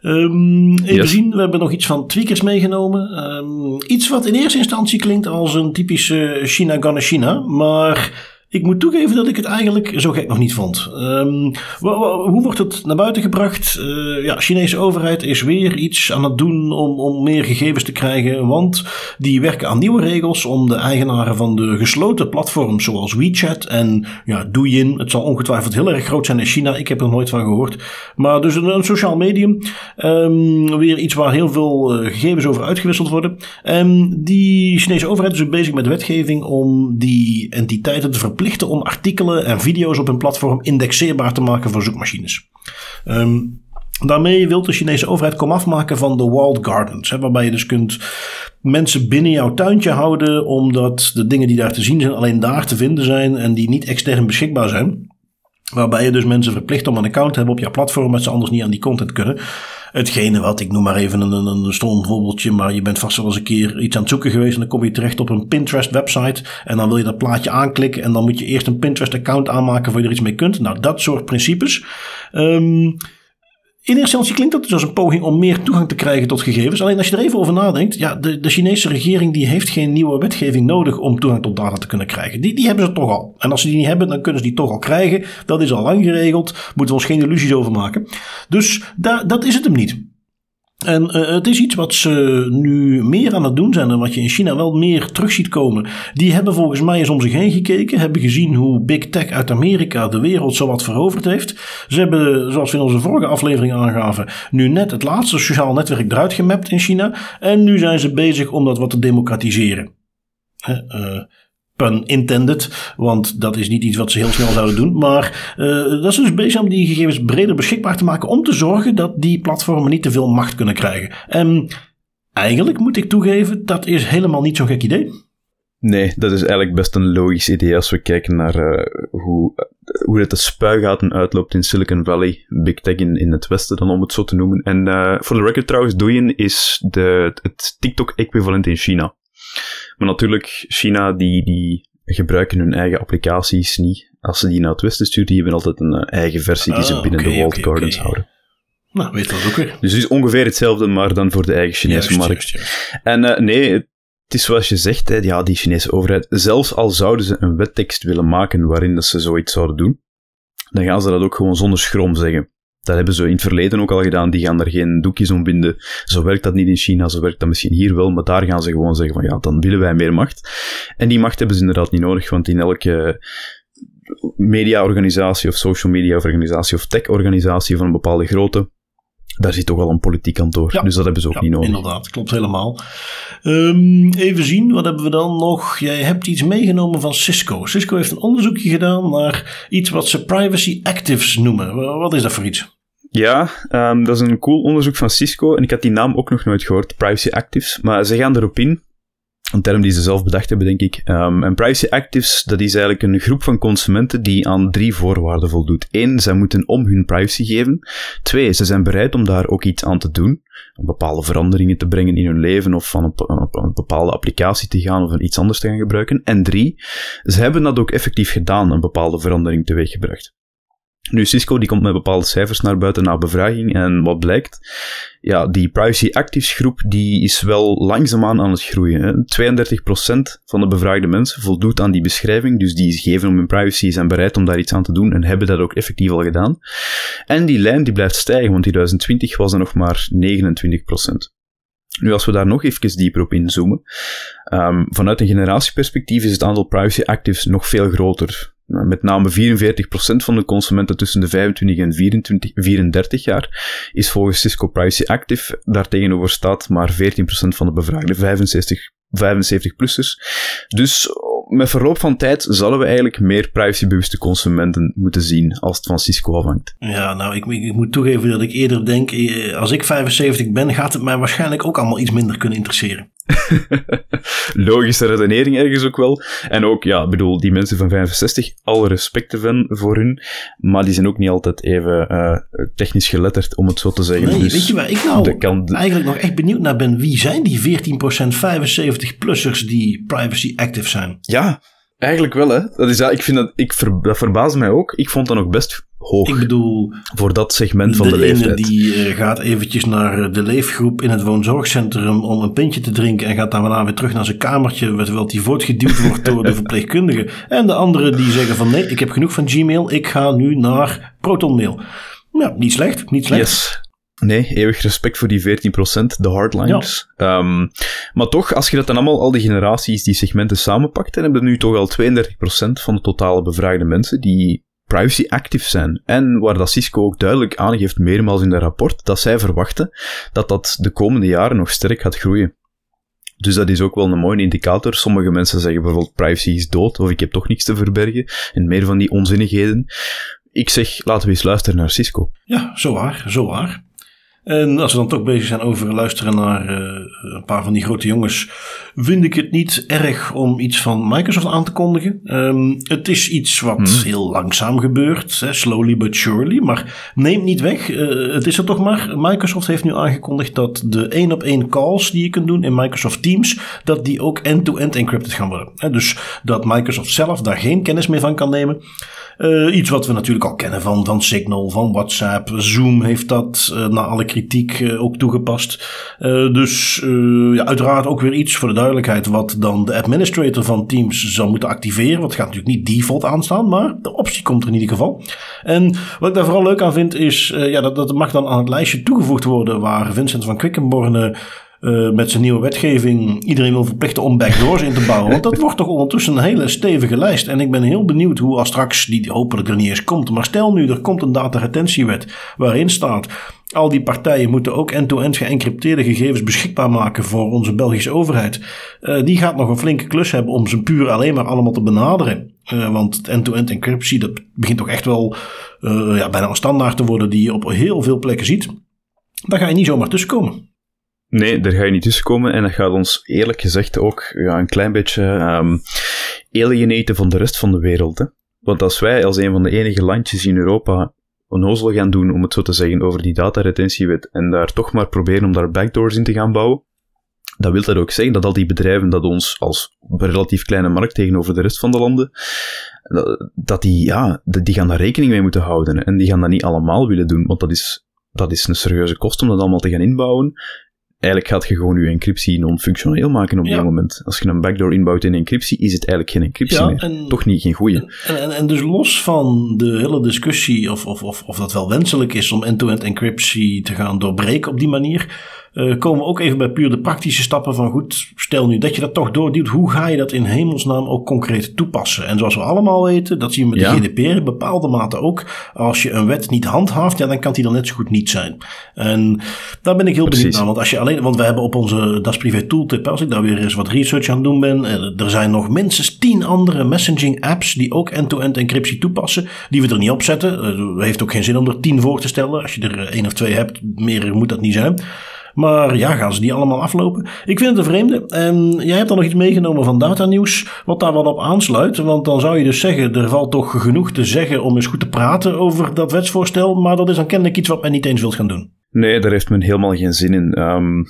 Um, even zien, we hebben nog iets van tweakers meegenomen. Um, iets wat in eerste instantie klinkt als een typische China gonna China, maar ik moet toegeven dat ik het eigenlijk zo gek nog niet vond. Um, hoe wordt het naar buiten gebracht? Uh, ja, Chinese overheid is weer iets aan het doen om, om meer gegevens te krijgen. Want die werken aan nieuwe regels om de eigenaren van de gesloten platforms zoals WeChat en ja, Douyin. Het zal ongetwijfeld heel erg groot zijn in China. Ik heb er nooit van gehoord. Maar dus een, een sociaal medium. Um, weer iets waar heel veel uh, gegevens over uitgewisseld worden. Um, die Chinese overheid is bezig met wetgeving om die entiteiten te verplichten verplichten om artikelen en video's op hun platform indexeerbaar te maken voor zoekmachines. Um, Daarmee wil de Chinese overheid kom afmaken van de walled gardens. Waarbij je dus kunt mensen binnen jouw tuintje houden. Omdat de dingen die daar te zien zijn alleen daar te vinden zijn. En die niet extern beschikbaar zijn. Waarbij je dus mensen verplicht om een account te hebben op jouw platform. Maar ze anders niet aan die content kunnen. Hetgene wat, ik noem maar even een, een, een stom voorbeeldje, maar je bent vast wel eens een keer iets aan het zoeken geweest en dan kom je terecht op een Pinterest website en dan wil je dat plaatje aanklikken en dan moet je eerst een Pinterest account aanmaken voor je er iets mee kunt. Nou, dat soort principes. Um, in eerste instantie klinkt dat dus als een poging om meer toegang te krijgen tot gegevens. Alleen als je er even over nadenkt, ja, de, Chinese regering die heeft geen nieuwe wetgeving nodig om toegang tot data te kunnen krijgen. Die, die hebben ze toch al. En als ze die niet hebben, dan kunnen ze die toch al krijgen. Dat is al lang geregeld. Moeten we ons geen illusies over maken. Dus da, dat is het hem niet. En uh, het is iets wat ze nu meer aan het doen zijn en wat je in China wel meer terug ziet komen. Die hebben volgens mij eens om zich heen gekeken, hebben gezien hoe Big Tech uit Amerika de wereld zowat veroverd heeft. Ze hebben, zoals we in onze vorige aflevering aangaven, nu net het laatste sociaal netwerk eruit gemapt in China. En nu zijn ze bezig om dat wat te democratiseren. Uh, intended, want dat is niet iets wat ze heel snel zouden doen. Maar uh, dat is dus bezig om die gegevens breder beschikbaar te maken om te zorgen dat die platformen niet te veel macht kunnen krijgen. En eigenlijk moet ik toegeven, dat is helemaal niet zo'n gek idee. Nee, dat is eigenlijk best een logisch idee als we kijken naar uh, hoe, hoe het de spuigaten uitloopt in Silicon Valley, Big Tech in, in het westen dan om het zo te noemen. En uh, voor de record trouwens, Douyin is de, het TikTok-equivalent in China. Maar natuurlijk, China die, die gebruiken hun eigen applicaties niet. Als ze die naar het westen sturen, die hebben altijd een eh, eigen versie die ze ah, binnen de walled okay, gardens houden. Nou, weet dat ook weer. Dus het is ongeveer hetzelfde, maar dan voor de eigen Chinese markt. En uh, nee, het is zoals je zegt, hè, ja, die Chinese overheid, zelfs al zouden ze een wettekst willen maken waarin dat ze zoiets zouden doen, dan gaan ze dat ook gewoon zonder schroom zeggen. Dat hebben ze in het verleden ook al gedaan. Die gaan er geen doekjes om binden. Zo werkt dat niet in China, zo werkt dat misschien hier wel. Maar daar gaan ze gewoon zeggen van ja, dan willen wij meer macht. En die macht hebben ze inderdaad niet nodig, want in elke mediaorganisatie of social media organisatie of tech-organisatie van een bepaalde grootte, daar zit toch al een politiek kantoor. Ja, dus dat hebben ze ook niet nodig. Inderdaad, klopt helemaal. Um, even zien, wat hebben we dan nog? Jij hebt iets meegenomen van Cisco. Cisco heeft een onderzoekje gedaan naar iets wat ze privacy actives noemen. Wat is dat voor iets? Ja, um, dat is een cool onderzoek van Cisco. En ik had die naam ook nog nooit gehoord, Privacy Actives. Maar ze gaan erop in Een term die ze zelf bedacht hebben, denk ik. Um, en privacy actives, dat is eigenlijk een groep van consumenten die aan drie voorwaarden voldoet. Eén, zij moeten om hun privacy geven. Twee, ze zijn bereid om daar ook iets aan te doen. Om bepaalde veranderingen te brengen in hun leven of van een, een bepaalde applicatie te gaan of iets anders te gaan gebruiken. En drie, ze hebben dat ook effectief gedaan, een bepaalde verandering teweeggebracht. Nu, Cisco die komt met bepaalde cijfers naar buiten na bevraging en wat blijkt? Ja, die Privacy Actives groep die is wel langzaamaan aan het groeien. Hè. 32% van de bevraagde mensen voldoet aan die beschrijving, dus die geven om hun privacy, zijn bereid om daar iets aan te doen en hebben dat ook effectief al gedaan. En die lijn die blijft stijgen, want in 2020 was er nog maar 29%. Nu, als we daar nog even dieper op inzoomen, um, vanuit een generatieperspectief is het aantal privacy actives nog veel groter. Met name 44% van de consumenten tussen de 25 en 24, 34 jaar is volgens Cisco Privacy Active. Daartegenover staat maar 14% van de bevraagde 65, 75-plussers. Dus met verloop van tijd zullen we eigenlijk meer privacybewuste consumenten moeten zien als het van Cisco afhangt. Ja, nou, ik, ik, moet toegeven dat ik eerder denk, eh, als ik 75 ben, gaat het mij waarschijnlijk ook allemaal iets minder kunnen interesseren. [LAUGHS] Logische redenering ergens ook wel. En ook, ja, bedoel, die mensen van 65, alle respecten van voor hun, maar die zijn ook niet altijd even uh, technisch geletterd, om het zo te zeggen. Nee, dus weet je waar ik nou eigenlijk nog echt benieuwd naar ben? Wie zijn die 14% 75-plussers die privacy active zijn? Ja, eigenlijk wel, hè. Dat, is, ik vind dat, ik ver, dat verbaast mij ook. Ik vond dat nog best hoog. Ik bedoel, voor dat segment van de, de leeftijd. die uh, gaat eventjes naar de leefgroep in het woonzorgcentrum om een pintje te drinken en gaat daarna weer terug naar zijn kamertje, terwijl die voortgeduwd wordt [LAUGHS] door de verpleegkundige. En de anderen die zeggen van nee, ik heb genoeg van Gmail, ik ga nu naar ProtonMail. Ja, niet slecht, niet slecht. Yes. Nee, eeuwig respect voor die 14%, de hardliners. Ja. Um, maar toch, als je dat dan allemaal, al die generaties, die segmenten samenpakt, dan hebben we nu toch al 32% van de totale bevraagde mensen die privacy active zijn. En waar dat Cisco ook duidelijk aangeeft, meermaals in dat rapport, dat zij verwachten dat dat de komende jaren nog sterk gaat groeien. Dus dat is ook wel een mooie indicator. Sommige mensen zeggen bijvoorbeeld privacy is dood, of ik heb toch niks te verbergen, en meer van die onzinnigheden. Ik zeg, laten we eens luisteren naar Cisco. Ja, zo waar, zo waar. En als we dan toch bezig zijn over luisteren naar uh, een paar van die grote jongens, vind ik het niet erg om iets van Microsoft aan te kondigen. Um, het is iets wat hmm. heel langzaam gebeurt, hè, slowly but surely, maar neemt niet weg. Uh, het is er toch maar. Microsoft heeft nu aangekondigd dat de één op één calls die je kunt doen in Microsoft Teams, dat die ook end-to-end -end encrypted gaan worden. Hè, dus dat Microsoft zelf daar geen kennis meer van kan nemen. Uh, iets wat we natuurlijk al kennen van, van Signal, van WhatsApp. Zoom heeft dat na alle kritiek uh, ook toegepast. dus ja, uiteraard ook weer iets voor de duidelijkheid wat dan de administrator van Teams zou moeten activeren. Want gaat natuurlijk niet default aanstaan, maar de optie komt er in ieder geval. En wat ik daar vooral leuk aan vind is, ja, dat, dat mag dan aan het lijstje toegevoegd worden waar Vincent van Quickenborne uh, met zijn nieuwe wetgeving iedereen wil verplichten om backdoors in te bouwen. Want dat wordt toch ondertussen een hele stevige lijst. En ik ben heel benieuwd hoe als straks, die hopelijk er niet eens komt. Maar stel nu, er komt een dataretentiewet waarin staat... Al die partijen moeten ook end-to-end geëncrypteerde gegevens beschikbaar maken voor onze Belgische overheid. Uh, die gaat nog een flinke klus hebben om ze puur alleen maar allemaal te benaderen. Uh, want end-to-end encryptie, dat begint toch echt wel ja, bijna een standaard te worden die je op heel veel plekken ziet. Daar ga je niet zomaar tussenkomen. Nee, daar ga je niet tussenkomen. En dat gaat ons eerlijk gezegd ook ja, een klein beetje um, alienaten van de rest van de wereld. Hè? Want als wij als een van de enige landjes in Europa onnozel gaan doen, om het zo te zeggen, over die dataretentiewet en daar toch maar proberen om daar backdoors in te gaan bouwen, dan wil dat ook zeggen dat al die bedrijven dat ons als relatief kleine markt tegenover de rest van de landen, dat die, ja, die gaan daar rekening mee moeten houden. En die gaan dat niet allemaal willen doen, want dat is, dat is een serieuze kost om dat allemaal te gaan inbouwen eigenlijk gaat je gewoon je encryptie non-functioneel maken op ja. dit moment. Als je een backdoor inbouwt in encryptie, is het eigenlijk geen encryptie ja, meer. En, Toch niet, geen goede. En, en, en, dus los van de hele discussie of, of, of, of dat wel wenselijk is om end-to-end -end encryptie te gaan doorbreken op die manier, uh, komen we ook even bij puur de praktische stappen van goed, stel nu dat je dat toch doorduwt, hoe ga je dat in hemelsnaam ook concreet toepassen? En zoals we allemaal weten, dat zien we met de GDPR in bepaalde mate ook, als je een wet niet handhaaft, ja, dan kan die dan net zo goed niet zijn. En daar ben ik heel benieuwd naar, want als je alleen, want we hebben op onze Das Privé Tooltip, als ik daar weer eens wat research aan het doen ben, eh, er zijn nog minstens tien andere messaging apps die ook end-to-end encryptie toepassen, die we er niet op zetten. Het heeft ook geen zin om er tien voor te stellen. Als je er één of twee hebt, meer moet dat niet zijn. Maar ja, gaan ze die allemaal aflopen? Ik vind het een vreemde. En jij hebt dan nog iets meegenomen van datanieuws, wat daar wat op aansluit. Want dan zou je dus zeggen, er valt toch genoeg te zeggen om eens goed te praten over dat wetsvoorstel. Maar dat is dan kennelijk iets wat men niet eens wilt gaan doen. Nee, daar heeft men helemaal geen zin in. Um,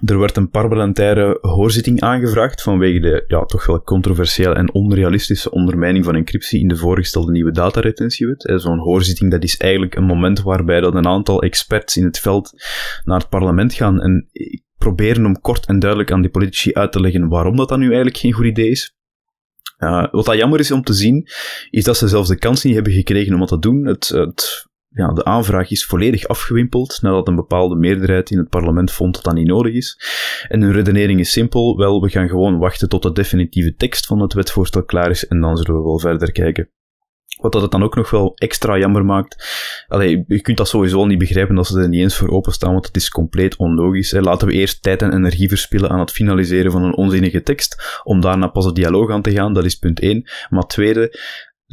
er werd een parlementaire hoorzitting aangevraagd vanwege de ja, toch wel controversiële en onrealistische ondermijning van encryptie in de voorgestelde nieuwe dataretentiewet. Zo'n hoorzitting dat is eigenlijk een moment waarbij dat een aantal experts in het veld naar het parlement gaan en proberen om kort en duidelijk aan die politici uit te leggen waarom dat dan nu eigenlijk geen goed idee is. Uh, wat dat jammer is om te zien, is dat ze zelfs de kans niet hebben gekregen om dat te doen. Het, het ja, de aanvraag is volledig afgewimpeld nadat een bepaalde meerderheid in het parlement vond dat dat niet nodig is. En hun redenering is simpel, wel, we gaan gewoon wachten tot de definitieve tekst van het wetvoorstel klaar is en dan zullen we wel verder kijken. Wat dat het dan ook nog wel extra jammer maakt. Allee, je kunt dat sowieso niet begrijpen als ze er niet eens voor openstaan, want het is compleet onlogisch. Hè. Laten we eerst tijd en energie verspillen aan het finaliseren van een onzinnige tekst, om daarna pas het dialoog aan te gaan, dat is punt 1. Maar tweede,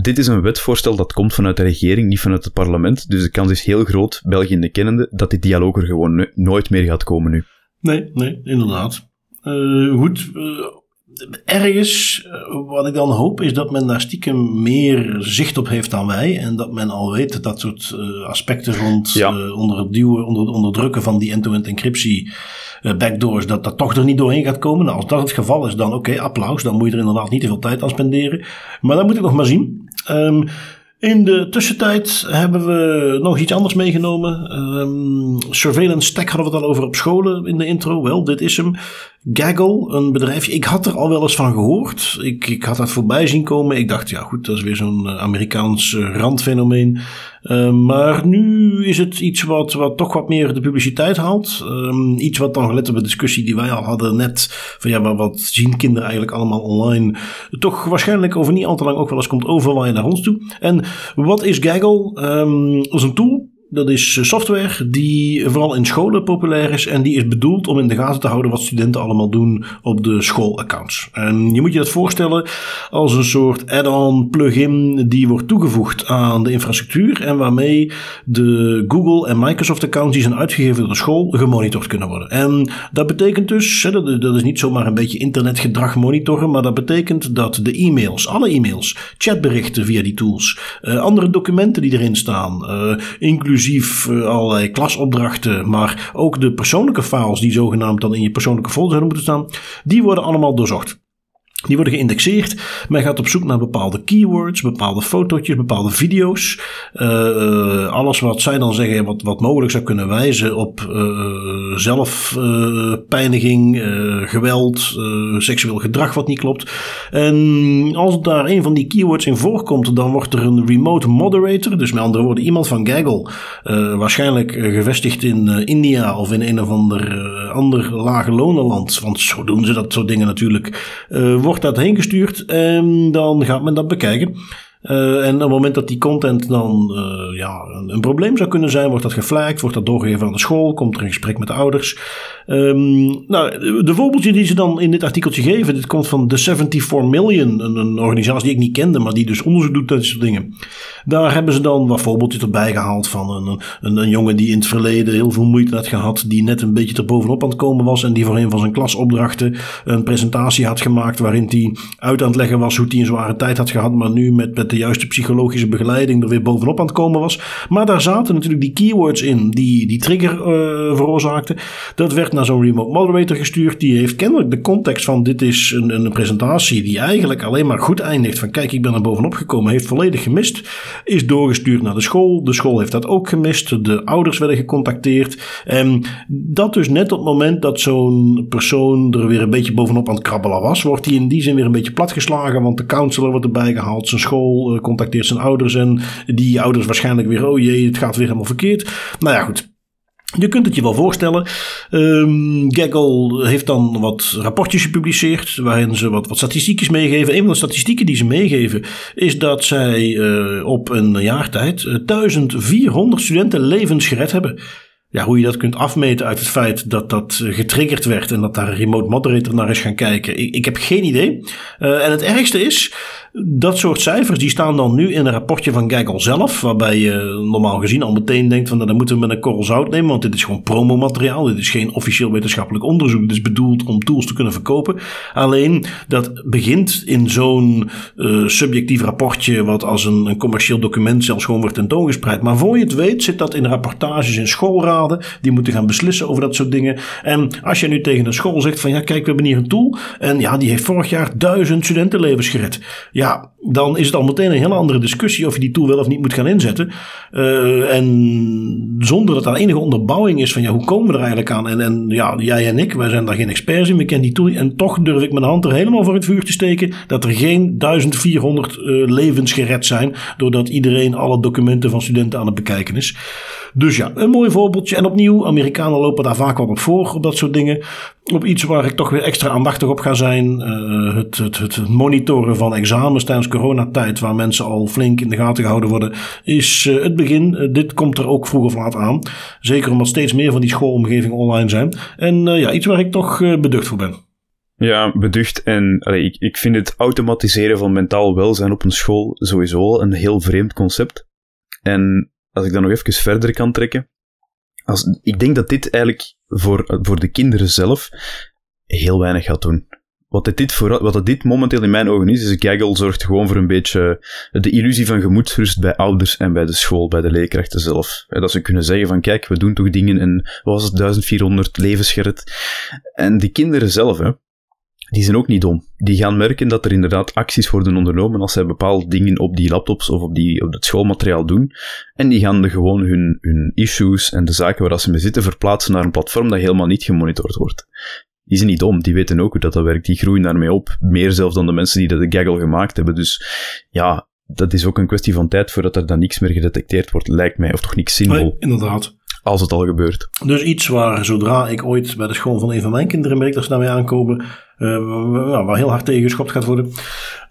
dit is een wetvoorstel dat komt vanuit de regering, niet vanuit het parlement. Dus de kans is heel groot, België de kennende, dat dit dialoog er gewoon nooit meer gaat komen nu. Nee, nee, inderdaad. Uh, goed, uh, ergens, uh, wat ik dan hoop, is dat men daar stiekem meer zicht op heeft dan wij. En dat men al weet dat soort aspecten rond ja. onder het duwen, onder het onderdrukken van die end-to-end encryptie backdoors, dat dat toch er niet doorheen gaat komen. Nou, als dat het geval is, dan oké, applaus. Dan moet je er inderdaad niet te veel tijd aan spenderen. Maar dat moet ik nog maar zien. Um, in de tussentijd hebben we nog iets anders meegenomen. Um, surveillance Tech hadden we het al over op scholen in de intro. Wel, dit is hem. Gaggle, een bedrijfje. Ik had er al wel eens van gehoord. Ik, ik had dat voorbij zien komen. Ik dacht, ja goed, dat is weer zo'n eh, Amerikaans eh, randfenomeen. Uh, maar nu is het iets wat, wat toch wat meer de publiciteit haalt. Um, iets wat dan gelet op de discussie die wij al hadden net. Van ja, wat zien kinderen eigenlijk allemaal online? Toch waarschijnlijk over niet al te lang ook wel eens komt overwaaien naar ons toe. En wat is Gaggle? Dat is een tool dat is eh, software die vooral in scholen populair is en die is bedoeld om in de gaten te houden wat studenten allemaal doen op de schoolaccounts. En je moet je dat voorstellen als een soort add-on plugin die wordt toegevoegd aan de infrastructuur en waarmee de Google en Microsoft accounts die zijn uitgegeven door de school gemonitord kunnen worden. En dat betekent dus, dat is niet zomaar een beetje internetgedrag monitoren, maar dat betekent dat de e-mails, alle e-mails, chatberichten via die tools, eh, andere documenten die erin staan, uh, inclusief inclusief uh, allerlei klasopdrachten, maar ook de persoonlijke files die zogenaamd dan in je persoonlijke folder zouden moeten staan, die worden allemaal doorzocht. Die worden geïndexeerd. Men gaat op zoek naar bepaalde keywords, bepaalde fotootjes, bepaalde video's. Uh, alles wat zij dan zeggen, wat, wat mogelijk zou kunnen wijzen op uh, zelfpijniging, geweld, seksueel gedrag wat niet klopt. En als daar een van die keywords in voorkomt, dan wordt er een remote moderator, dus met andere woorden iemand van Gaggle, waarschijnlijk gevestigd in India of in een of ander, ander lage lonenland, want zo doen ze dat soort dingen natuurlijk wordt dat heen gestuurd en dan gaat men dat bekijken. Uh, en op het moment dat die content dan uh, ja, een, probleem zou kunnen zijn, wordt dat geflagd, wordt dat doorgegeven aan de school, komt er een gesprek met de ouders. Um, nou, de voorbeeldje die ze dan in dit artikeltje geven, dit komt van The 74 Million, een, organisatie die ik niet kende, maar die dus onderzoek doet dit soort dingen. Daar hebben ze dan wat voorbeeldjes erbij gehaald van een, een, jongen die in het verleden heel veel moeite had gehad, die net een beetje erbovenop aan het komen was en die voor een van zijn klasopdrachten een presentatie had gemaakt waarin hij uit aan het leggen was hoe hij een zware tijd had gehad, maar nu met de juiste psychologische begeleiding er weer bovenop aan het komen was. Maar daar zaten natuurlijk die keywords in die die trigger uh, veroorzaakten. Dat werd naar zo'n remote moderator gestuurd. Die heeft kennelijk de context van dit is een, een presentatie die eigenlijk alleen maar goed eindigt. Van kijk, ik ben er bovenop gekomen. Heeft volledig gemist. Is doorgestuurd naar de school. De school heeft dat ook gemist. De ouders werden gecontacteerd. En dat dus net op het moment dat zo'n persoon er weer een beetje bovenop aan het krabbelen was, wordt hij in die zin weer een beetje platgeslagen. Want de counselor wordt erbij gehaald. Zijn school eh, contacteert zijn ouders. En die ouders waarschijnlijk weer, oh jee, het gaat weer helemaal verkeerd. Nou ja, goed. Je kunt het je wel voorstellen. Um, Gaggle heeft dan wat rapportjes gepubliceerd waarin ze wat, wat meegeven. Een van de statistieken die ze meegeven is dat zij uh, op een jaar tijd 1400 studenten levens gered hebben. ja, hoe je dat kunt afmeten uit het feit dat dat getriggerd werd en dat daar een remote moderator naar is gaan kijken, ik, ik heb geen idee. En het ergste is, dat soort cijfers die staan dan nu in een rapportje van Gaggle zelf, waarbij je normaal gezien al meteen denkt van nou, dan moeten we met een korrel zout nemen, want dit is gewoon promomateriaal, dit is geen officieel wetenschappelijk onderzoek, dit is bedoeld om tools te kunnen verkopen. Alleen dat begint in zo'n uh, subjectief rapportje, wat als een, een, commercieel document zelfs gewoon wordt tentoongespreid. Maar voor je het weet zit dat in rapportages in schoolraden, die moeten gaan beslissen over dat soort dingen. En als je nu tegen een school zegt van ja kijk we hebben hier een tool en ja die heeft vorig jaar duizend studentenlevens gered ja, dan is het al meteen een hele andere discussie of je die tool wel of niet moet gaan inzetten. Uh, en zonder dat er enige onderbouwing is van ja, hoe komen we er eigenlijk aan? En, en ja, jij en ik, wij zijn daar geen experts in, we kennen die tool. En toch durf ik mijn hand er helemaal voor het vuur te steken dat er geen 1400 uh, levens gered zijn doordat iedereen alle documenten van studenten aan het bekijken is. Dus ja, een mooi voorbeeldje. En opnieuw, Amerikanen lopen daar vaak wel op voor, op dat soort dingen. Op iets waar ik toch weer extra aandachtig op ga zijn. Uh, het, het, het monitoren van examens tijdens coronatijd, waar mensen al flink in de gaten gehouden worden, is uh, het begin. Uh, dit komt er ook vroeg of laat aan. Zeker omdat steeds meer van die schoolomgevingen online zijn. En ja, iets waar ik toch beducht voor ben. Ja, beducht. En ik, ik vind het automatiseren van mentaal welzijn op een school sowieso een heel vreemd concept. En als ik dan nog even verder kan trekken. Als, ik denk dat dit eigenlijk voor, voor de kinderen zelf heel weinig gaat doen. Wat dit, voor, wat dit momenteel in mijn ogen is, is Gaggle zorgt gewoon voor een beetje de illusie van gemoedsrust bij ouders en bij de school, bij de leerkrachten zelf. Dat ze kunnen zeggen van kijk, we doen toch dingen en was het, 1400 levens En die kinderen zelf, hè, die zijn ook niet dom. Die gaan merken dat er inderdaad acties worden ondernomen als zij bepaalde dingen op die laptops of op, die, op het schoolmateriaal doen. En die gaan de gewoon hun, hun issues en de zaken waar ze mee zitten verplaatsen naar een platform dat helemaal niet gemonitord wordt. Die zijn niet dom, die weten ook hoe dat, dat werkt, die groeien daarmee op. Meer zelfs dan de mensen die dat de gaggle gemaakt hebben. Dus ja, dat is ook een kwestie van tijd voordat er dan niks meer gedetecteerd wordt, lijkt mij. Of toch niks zinvol. Nee, inderdaad. Als het al gebeurt. Dus iets waar zodra ik ooit bij de school van een van mijn kinderen merk dat ze daarmee aankomen, uh, waar heel hard tegen geschopt gaat worden.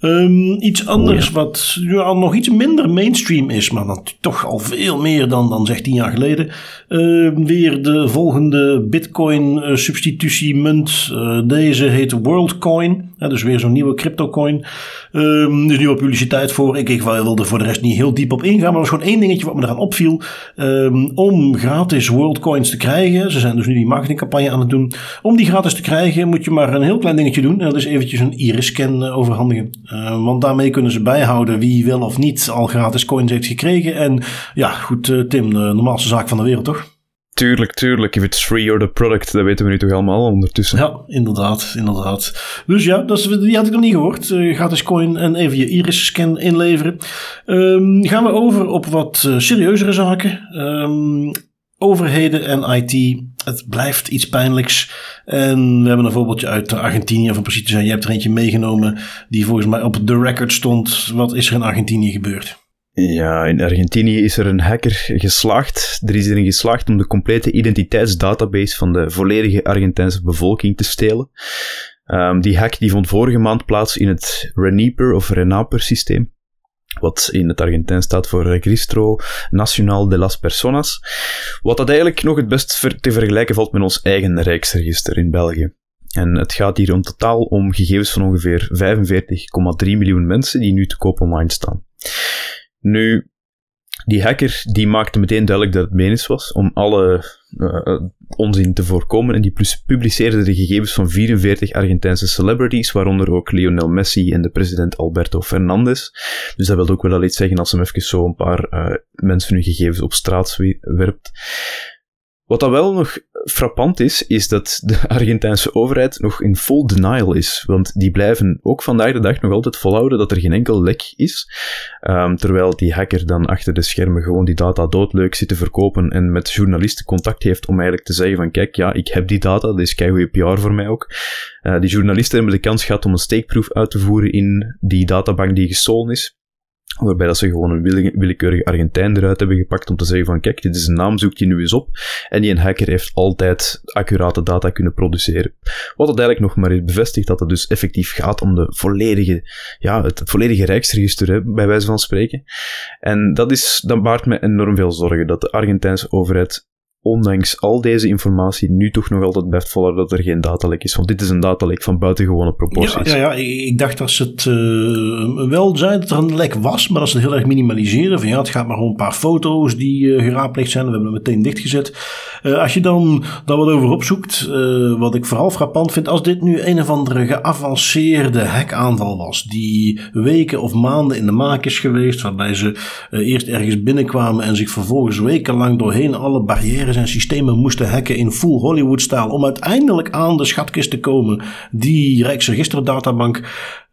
Um, iets anders wat ja, nog iets minder mainstream is, maar dan toch al veel meer dan, dan zeg tien jaar geleden. Uh, weer de volgende Bitcoin uh, substitutiemunt. Uh, deze heet WorldCoin. Dus weer zo'n nieuwe cryptocoin. Um, dus nieuwe publiciteit voor. Ik, ik wil er voor de rest niet heel diep op ingaan, maar er was gewoon één dingetje wat me eraan opviel. Um, om gratis WorldCoins te krijgen, ze zijn dus nu die marketingcampagne aan het doen. Om die gratis te krijgen moet je maar een heel klein dingetje doen. En dat is eventjes een iris-scan uh, overhandigen. Uh, want daarmee kunnen ze bijhouden wie wel of niet al gratis coins heeft gekregen. En ja, goed, uh, Tim, de normaalste zaak van de wereld, toch? Tuurlijk, tuurlijk. If it's free or the product, dat weten we nu toch allemaal ondertussen. Ja, inderdaad, inderdaad. Dus ja, dat die had ik nog niet gehoord. Uh, gratis coin en even je iris-scan inleveren. Um, gaan we over op wat uh, serieuzere zaken. Um, overheden en IT, het blijft iets pijnlijks. En we hebben een voorbeeldje uit Argentinië, van precies te zijn. Je hebt er eentje meegenomen die volgens mij op de record stond. Wat is er in Argentinië gebeurd? Ja, in Argentinië is er een hacker geslaagd. Er is erin geslaagd om de complete identiteitsdatabase van de volledige Argentijnse bevolking te stelen. Um, die hack die vond vorige maand plaats in het Renaper of Renaper systeem wat in het Argentijn staat voor Registro Nacional de las Personas, wat dat eigenlijk nog het best te vergelijken valt met ons eigen Rijksregister in België. En het gaat hier om totaal om gegevens van ongeveer 45,3 miljoen mensen die nu te koop online staan. Nu, die hacker die maakte meteen duidelijk dat het menens was om alle uh, onzin te voorkomen en die publiceerde de gegevens van 44 Argentijnse celebrities, waaronder ook Lionel Messi en de president Alberto Fernandez. Dus dat wil ook wel iets zeggen als hem even zo een paar uh, mensen hun gegevens op straat werpt. Wat dan wel nog frappant is, is dat de [LAUGHS] Argentijnse overheid nog in full denial is. Want die blijven ook vandaag de dag nog altijd volhouden dat er geen enkel lek is. Um, terwijl die hacker dan achter de schermen gewoon die data doodleuk zit te verkopen en met journalisten contact heeft om eigenlijk te zeggen van kijk, ja, ik heb die data, dat is keigoede PR voor mij ook. Uh, die journalisten hebben de kans gehad om een steekproef uit te voeren in die databank die gestolen is. Waarbij dat ze gewoon een willekeurige Argentijn eruit hebben gepakt om te zeggen van kijk, dit is een naam, zoek je nu eens op. En die een hacker heeft altijd accurate data kunnen produceren. Wat het eigenlijk nog maar eens bevestigt dat het dus effectief gaat om de volledige, ja, het, volledige rijksregister, bij wijze van spreken. En dat is, dat baart me enorm veel zorgen, dat de Argentijnse overheid ondanks al deze informatie nu toch nog altijd volhouden dat er geen datalek is. Want dit is een datalek van buitengewone proporties. Ja, ja, ja ik dacht ze het uh, wel zeiden dat er een lek was, maar dat ze het heel erg minimaliseren. Van ja, het gaat maar om een paar foto's die uh, geraadpleegd zijn. We hebben het meteen dichtgezet. Uh, als je dan daar wat over opzoekt, wat ik vooral frappant vind, als dit nu een of andere geavanceerde hackaanval was, die weken of maanden in de maak is geweest, waarbij ze eerst ergens binnenkwamen en zich vervolgens wekenlang doorheen alle barrières en systemen moesten hacken in full Hollywood-stijl om uiteindelijk aan de schatkist te komen die Rijksregisterdatabank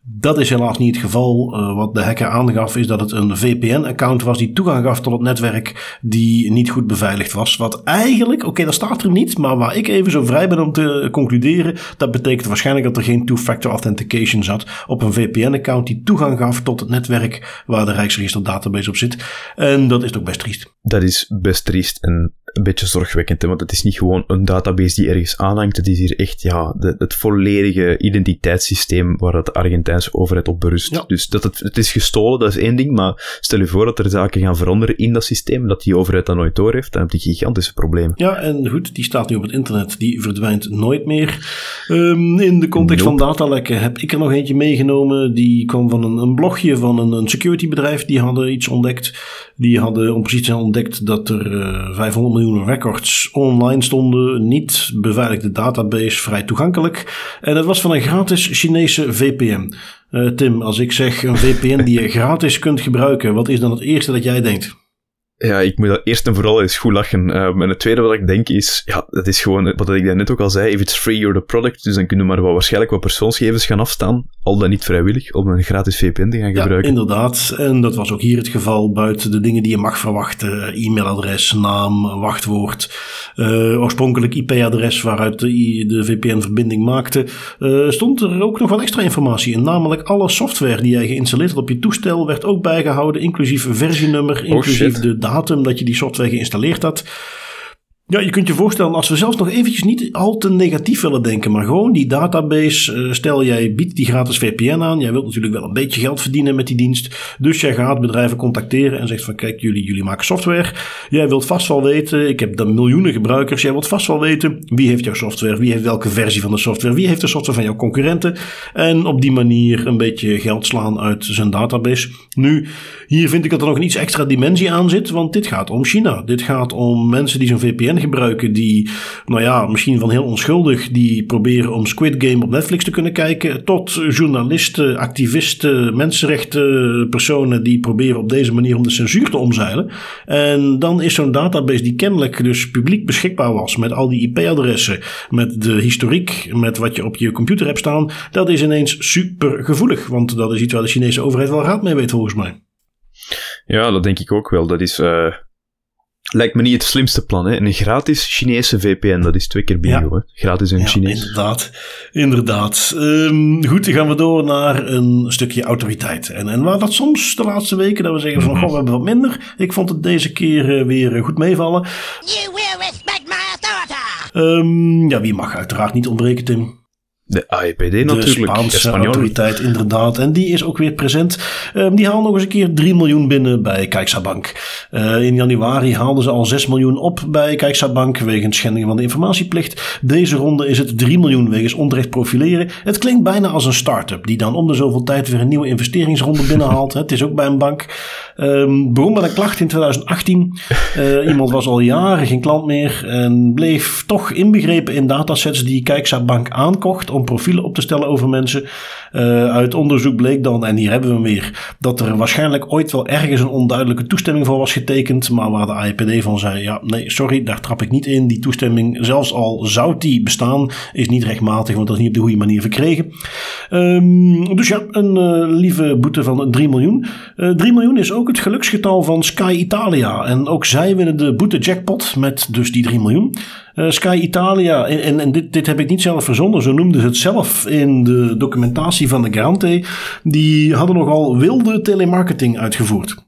dat is helaas niet het geval. Uh, wat de hacker aangaf is dat het een VPN-account was die toegang gaf tot het netwerk die niet goed beveiligd was. Wat eigenlijk, oké dat staat er niet, maar waar ik even zo vrij ben om te concluderen, dat betekent waarschijnlijk dat er geen two-factor authentication zat op een VPN-account die toegang gaf tot het netwerk waar de Rijksregister database op zit. En dat is ook best triest. Dat is best triest en een beetje zorgwekkend, hè? want het is niet gewoon een database die ergens aanhangt. Het is hier echt ja, de, het volledige identiteitssysteem waar het Argentijnse overheid op berust. Dus dat het, het is gestolen, dat is één ding, maar stel je voor dat er zaken gaan veranderen in dat systeem, dat die overheid dat nooit door heeft, dan heb je gigantische problemen. Ja, en goed, die staat nu op het internet, die verdwijnt nooit meer. Um, in de context van datalekken heb ik er nog eentje meegenomen, die kwam van een, een blogje van een, een securitybedrijf, die hadden iets ontdekt. Die hadden om precies te zijn ontdekt dat er uh, eh, 500 miljoen records online stonden, niet beveiligde database, vrij toegankelijk. En het was van een gratis Chinese VPN. Uh, eh, Tim, als ik zeg een VPN die je [LAUGHS] gratis kunt gebruiken, wat is dan het eerste dat jij denkt? Ja, ik moet dat eerst en vooral eens goed lachen. Um, en het tweede wat ik denk is, ja, dat is gewoon wat ik net ook al zei, if it's free, you're the product. Dus dan kunnen we maar waarschijnlijk wat persoonsgegevens gaan afstaan, al dan niet vrijwillig, om een gratis VPN te gaan gebruiken. Ja, inderdaad. En dat was ook hier het geval, buiten de dingen die je mag verwachten. E-mailadres, naam, wachtwoord, uh, oorspronkelijk IP-adres waaruit de, de VPN-verbinding maakte, uh, stond er ook nog wat extra informatie in. Namelijk alle software die jij geïnstalleerd had op je toestel werd ook bijgehouden, inclusief versienummer, oh, inclusief de datum dat je die software geïnstalleerd had. Ja, je kunt je voorstellen, als we zelfs nog eventjes niet al te negatief willen denken, maar gewoon die database, uh, stel jij biedt die gratis VPN aan, jij wilt natuurlijk wel een beetje geld verdienen met die dienst, dus jij gaat bedrijven contacteren en zegt van kijk, jullie, jullie maken software, jij wilt vast wel weten, ik heb dan miljoenen gebruikers, jij wilt vast wel weten wie heeft jouw software, wie heeft welke versie van de software, wie heeft de software van jouw concurrenten? En op die manier een beetje geld slaan uit zijn database. Nu, hier vind ik dat er nog een iets extra dimensie aan zit, want dit gaat om China, dit gaat om mensen die zo'n VPN gebruiken die, nou ja, misschien van heel onschuldig, die proberen om Squid Game op Netflix te kunnen kijken, tot journalisten, activisten, mensenrechten personen die proberen op deze manier om de censuur te omzeilen. En dan is zo'n database die kennelijk dus publiek beschikbaar was met al die IP-adressen, met de historiek, met wat je op je computer hebt staan, dat is ineens super gevoelig, want dat is iets waar de Chinese overheid wel raad mee weet volgens mij. Ja, dat denk ik ook wel. Dat is uh, Lijkt me niet het slimste plan, hè? Een gratis Chinese VPN, dat is twee keer bingo, hè? Gratis in ja, Chinees. Inderdaad, inderdaad. Um, goed, dan gaan we door naar een stukje autoriteit. En, en waar dat soms de laatste weken, dat we zeggen van, mm goh, we hebben wat minder. Ik vond het deze keer uh, weer goed meevallen. You will respect my authority! Um, ja, wie mag uiteraard niet ontbreken, Tim? De AEPD natuurlijk. De Spaanse autoriteit, inderdaad. En die is ook weer present. Um, die haalden nog eens een keer 3 miljoen binnen bij CaixaBank. Uh, in januari haalden ze al 6 miljoen op bij CaixaBank wegens schending van de informatieplicht. Deze ronde is het 3 miljoen wegens onterecht profileren. Het klinkt bijna als een start-up die dan om de zoveel tijd weer een nieuwe investeringsronde binnenhaalt. het is ook bij een bank. Um, begon met een klacht in 2018. Uh, eh, iemand was al jaren geen klant meer en bleef toch inbegrepen in datasets die CaixaBank aankocht om profielen op te stellen over mensen. Uh, uit onderzoek bleek dan, en hier hebben we hem weer, dat er waarschijnlijk ooit wel ergens een onduidelijke toestemming voor was getekend, maar waar de AIPD van zei, ja, nee, sorry, daar trap ik niet in. Die toestemming, zelfs al zou die bestaan, is niet rechtmatig, want dat is niet op de goede manier verkregen. Um, dus ja, een uh, lieve boete van 3 miljoen. Uh, eh, 3 miljoen is ook het geluksgetal van Sky Italia. En ook zij winnen de boete jackpot met dus die 3 miljoen. Sky Italia, en, en, dit, dit heb ik niet zelf verzonnen, zo noemden ze het zelf in de documentatie van de Garante. Die hadden nogal wilde telemarketing uitgevoerd.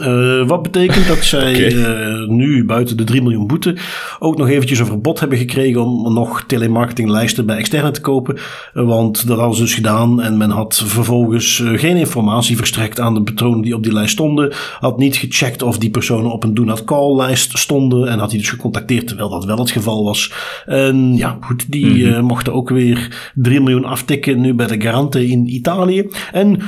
Uh, wat betekent dat zij [LAUGHS] okay. uh, nu buiten de 3 miljoen boete ook nog eventjes een verbod hebben gekregen om nog telemarketinglijsten bij externe te kopen. Uh, want dat hadden ze dus gedaan en men had vervolgens geen informatie verstrekt aan de personen die op die lijst stonden. Had niet gecheckt of die personen op een do not call lijst stonden en had hij dus gecontacteerd terwijl dat wel het geval was. En ja, goed, die mm -hmm. mochten ook weer 3 miljoen aftikken nu bij de Garante in Italië. En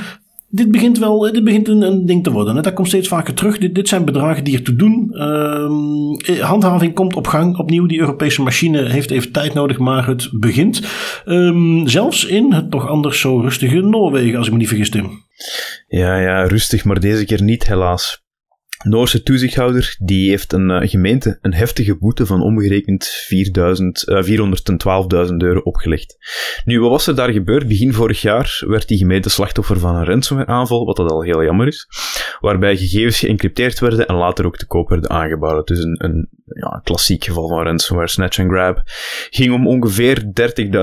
dit begint wel dit begint een, ding te worden. Dat komt steeds vaker terug. Dit, zijn bedragen die ertoe doen. Uh, handhaving komt op gang. Opnieuw, die Europese machine heeft even tijd nodig, maar het begint. Um, zelfs in het toch anders zo rustige Noorwegen, als ik me niet vergis, Tim. Ja, ja, rustig, maar deze keer niet, helaas. Noorse toezichthouder die heeft een uh, gemeente een heftige boete van omgerekend 400, uh, 412.000 euro opgelegd. Nu, wat was er daar gebeurd? Begin vorig jaar werd die gemeente slachtoffer van een ransomware aanval, wat dat al heel jammer is, waarbij gegevens geëncrypteerd werden en later ook te koop werden aangeboden. Dus een, een ja, klassiek geval van ransomware, snatch and grab. Ging om ongeveer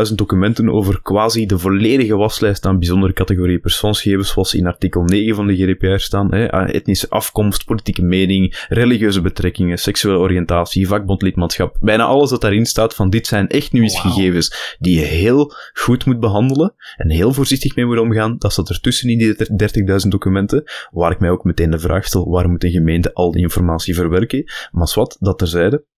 30.000 documenten over quasi de volledige waslijst aan bijzondere categorieën persoonsgegevens, zoals in artikel 9 van de GDPR staan, hè, etnische afkomst, politieke mening, religieuze betrekkingen, seksuele oriëntatie, vakbondlidmaatschap. Bijna alles dat daarin staat van dit zijn echt nu eens wow. gegevens die je heel goed moet behandelen en heel voorzichtig mee moet omgaan. Dat staat ertussen in die 30.000 documenten, waar ik mij ook meteen de vraag stel, waar moet een gemeente al die informatie verwerken? Maar wat, dat Z.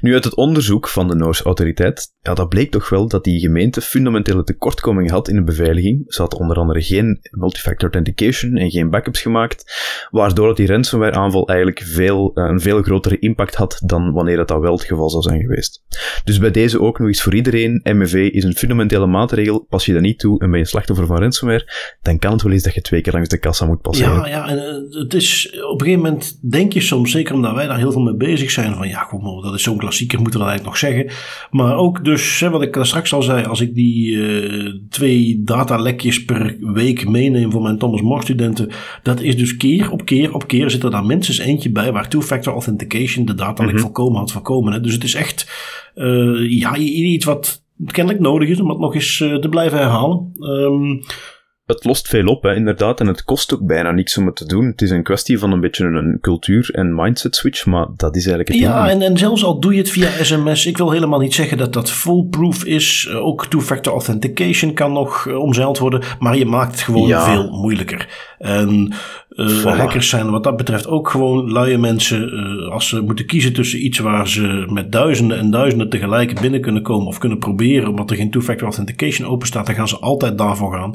Nu, uit het onderzoek van de Noorse autoriteit, ja, dat bleek toch wel dat die gemeente fundamentele tekortkomingen had in de beveiliging. Ze had onder andere geen multifactor authentication en geen backups gemaakt, waardoor dat die ransomware aanval eigenlijk veel, een veel grotere impact had dan wanneer dat, dat wel het geval zou zijn geweest. Dus bij deze ook nog eens voor iedereen, MFV is een fundamentele maatregel. Pas je dat niet toe en ben je slachtoffer van ransomware, dan kan het wel eens dat je twee keer langs de kassa moet passeren. Ja, ja en het is, op een gegeven moment denk je soms, zeker omdat wij daar heel veel mee bezig zijn, van ja, goed, maar dat is zo'n klassieker, moeten we dat eigenlijk nog zeggen. Maar ook dus, hè, wat ik straks al zei, als ik die uh, twee datalekjes per week meeneem voor mijn Thomas More studenten, dat is dus keer op keer op keer zit er daar minstens eentje bij waar two-factor authentication de datalek mm -hmm. volkomen had voorkomen. Hè. Dus het is echt uh, ja, iets wat kennelijk nodig is om het nog eens uh, te blijven herhalen. Um, het lost veel op, hè, inderdaad. En het kost ook bijna niks om het te doen. Het is een kwestie van een beetje een cultuur- en mindset switch, maar dat is eigenlijk het Ja, en, en zelfs al doe je het via sms, ik wil helemaal niet zeggen dat dat foolproof is. Ook two-factor authentication kan nog omzeild worden, maar je maakt het gewoon ja. veel moeilijker. En uh, hackers zijn wat dat betreft ook gewoon luie mensen. Uh, als ze moeten kiezen tussen iets waar ze met duizenden en duizenden tegelijk binnen kunnen komen of kunnen proberen, omdat er geen two-factor authentication open staat, dan gaan ze altijd daarvoor gaan.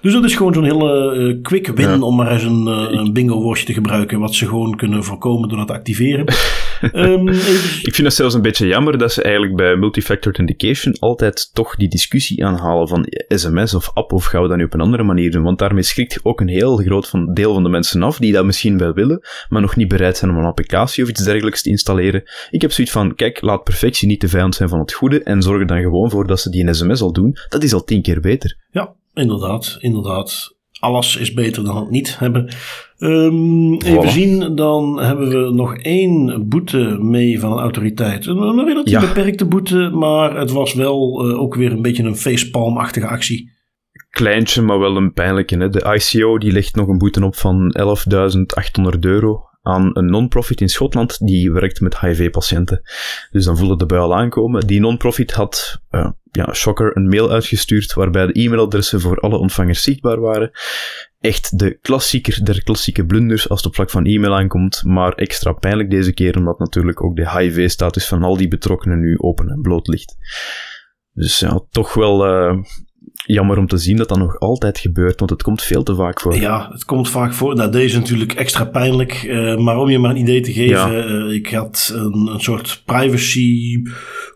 Dus dat is gewoon zo'n hele uh, quick win ja. om maar eens een, een bingo woordje te gebruiken, wat ze gewoon kunnen voorkomen door dat te activeren. [LAUGHS] [LAUGHS] um, Ik vind het zelfs een beetje jammer dat ze eigenlijk bij multifactor authentication altijd toch die discussie aanhalen van sms of app of gaan we dat nu op een andere manier doen, want daarmee schrikt ook een heel groot van, deel van de mensen af die dat misschien wel willen, maar nog niet bereid zijn om een applicatie of iets dergelijks te installeren. Ik heb zoiets van, kijk, laat perfectie niet de vijand zijn van het goede en zorg er dan gewoon voor dat ze die een sms al doen. Dat is al tien keer beter. Ja, inderdaad, inderdaad. Alles is beter dan het niet hebben. Um, even zien, dan hebben we nog één boete mee van een autoriteit. Een, een relatief ja. beperkte boete, maar het was wel uh, ook weer een beetje een facepalm-achtige actie kleintje, maar wel een pijnlijke. Hè. De ICO die legt nog een boete op van 11.800 euro aan een non-profit in Schotland die werkt met HIV-patiënten. Dus dan voelde de bui al aankomen. Die non-profit had, uh, ja, shocker, een mail uitgestuurd waarbij de e-mailadressen voor alle ontvangers zichtbaar waren. Echt de klassieker der klassieke blunders als het op vlak van e-mail aankomt, maar extra pijnlijk deze keer omdat natuurlijk ook de HIV-status van al die betrokkenen nu open en bloot ligt. Dus ja, toch wel uh, jammer om te zien dat dat nog altijd gebeurt, want het komt veel te vaak voor. Ja, het komt vaak voor. Nou, deze is natuurlijk extra pijnlijk, uh, maar om je maar een idee te geven, ja. uh, ik had een, een, soort privacy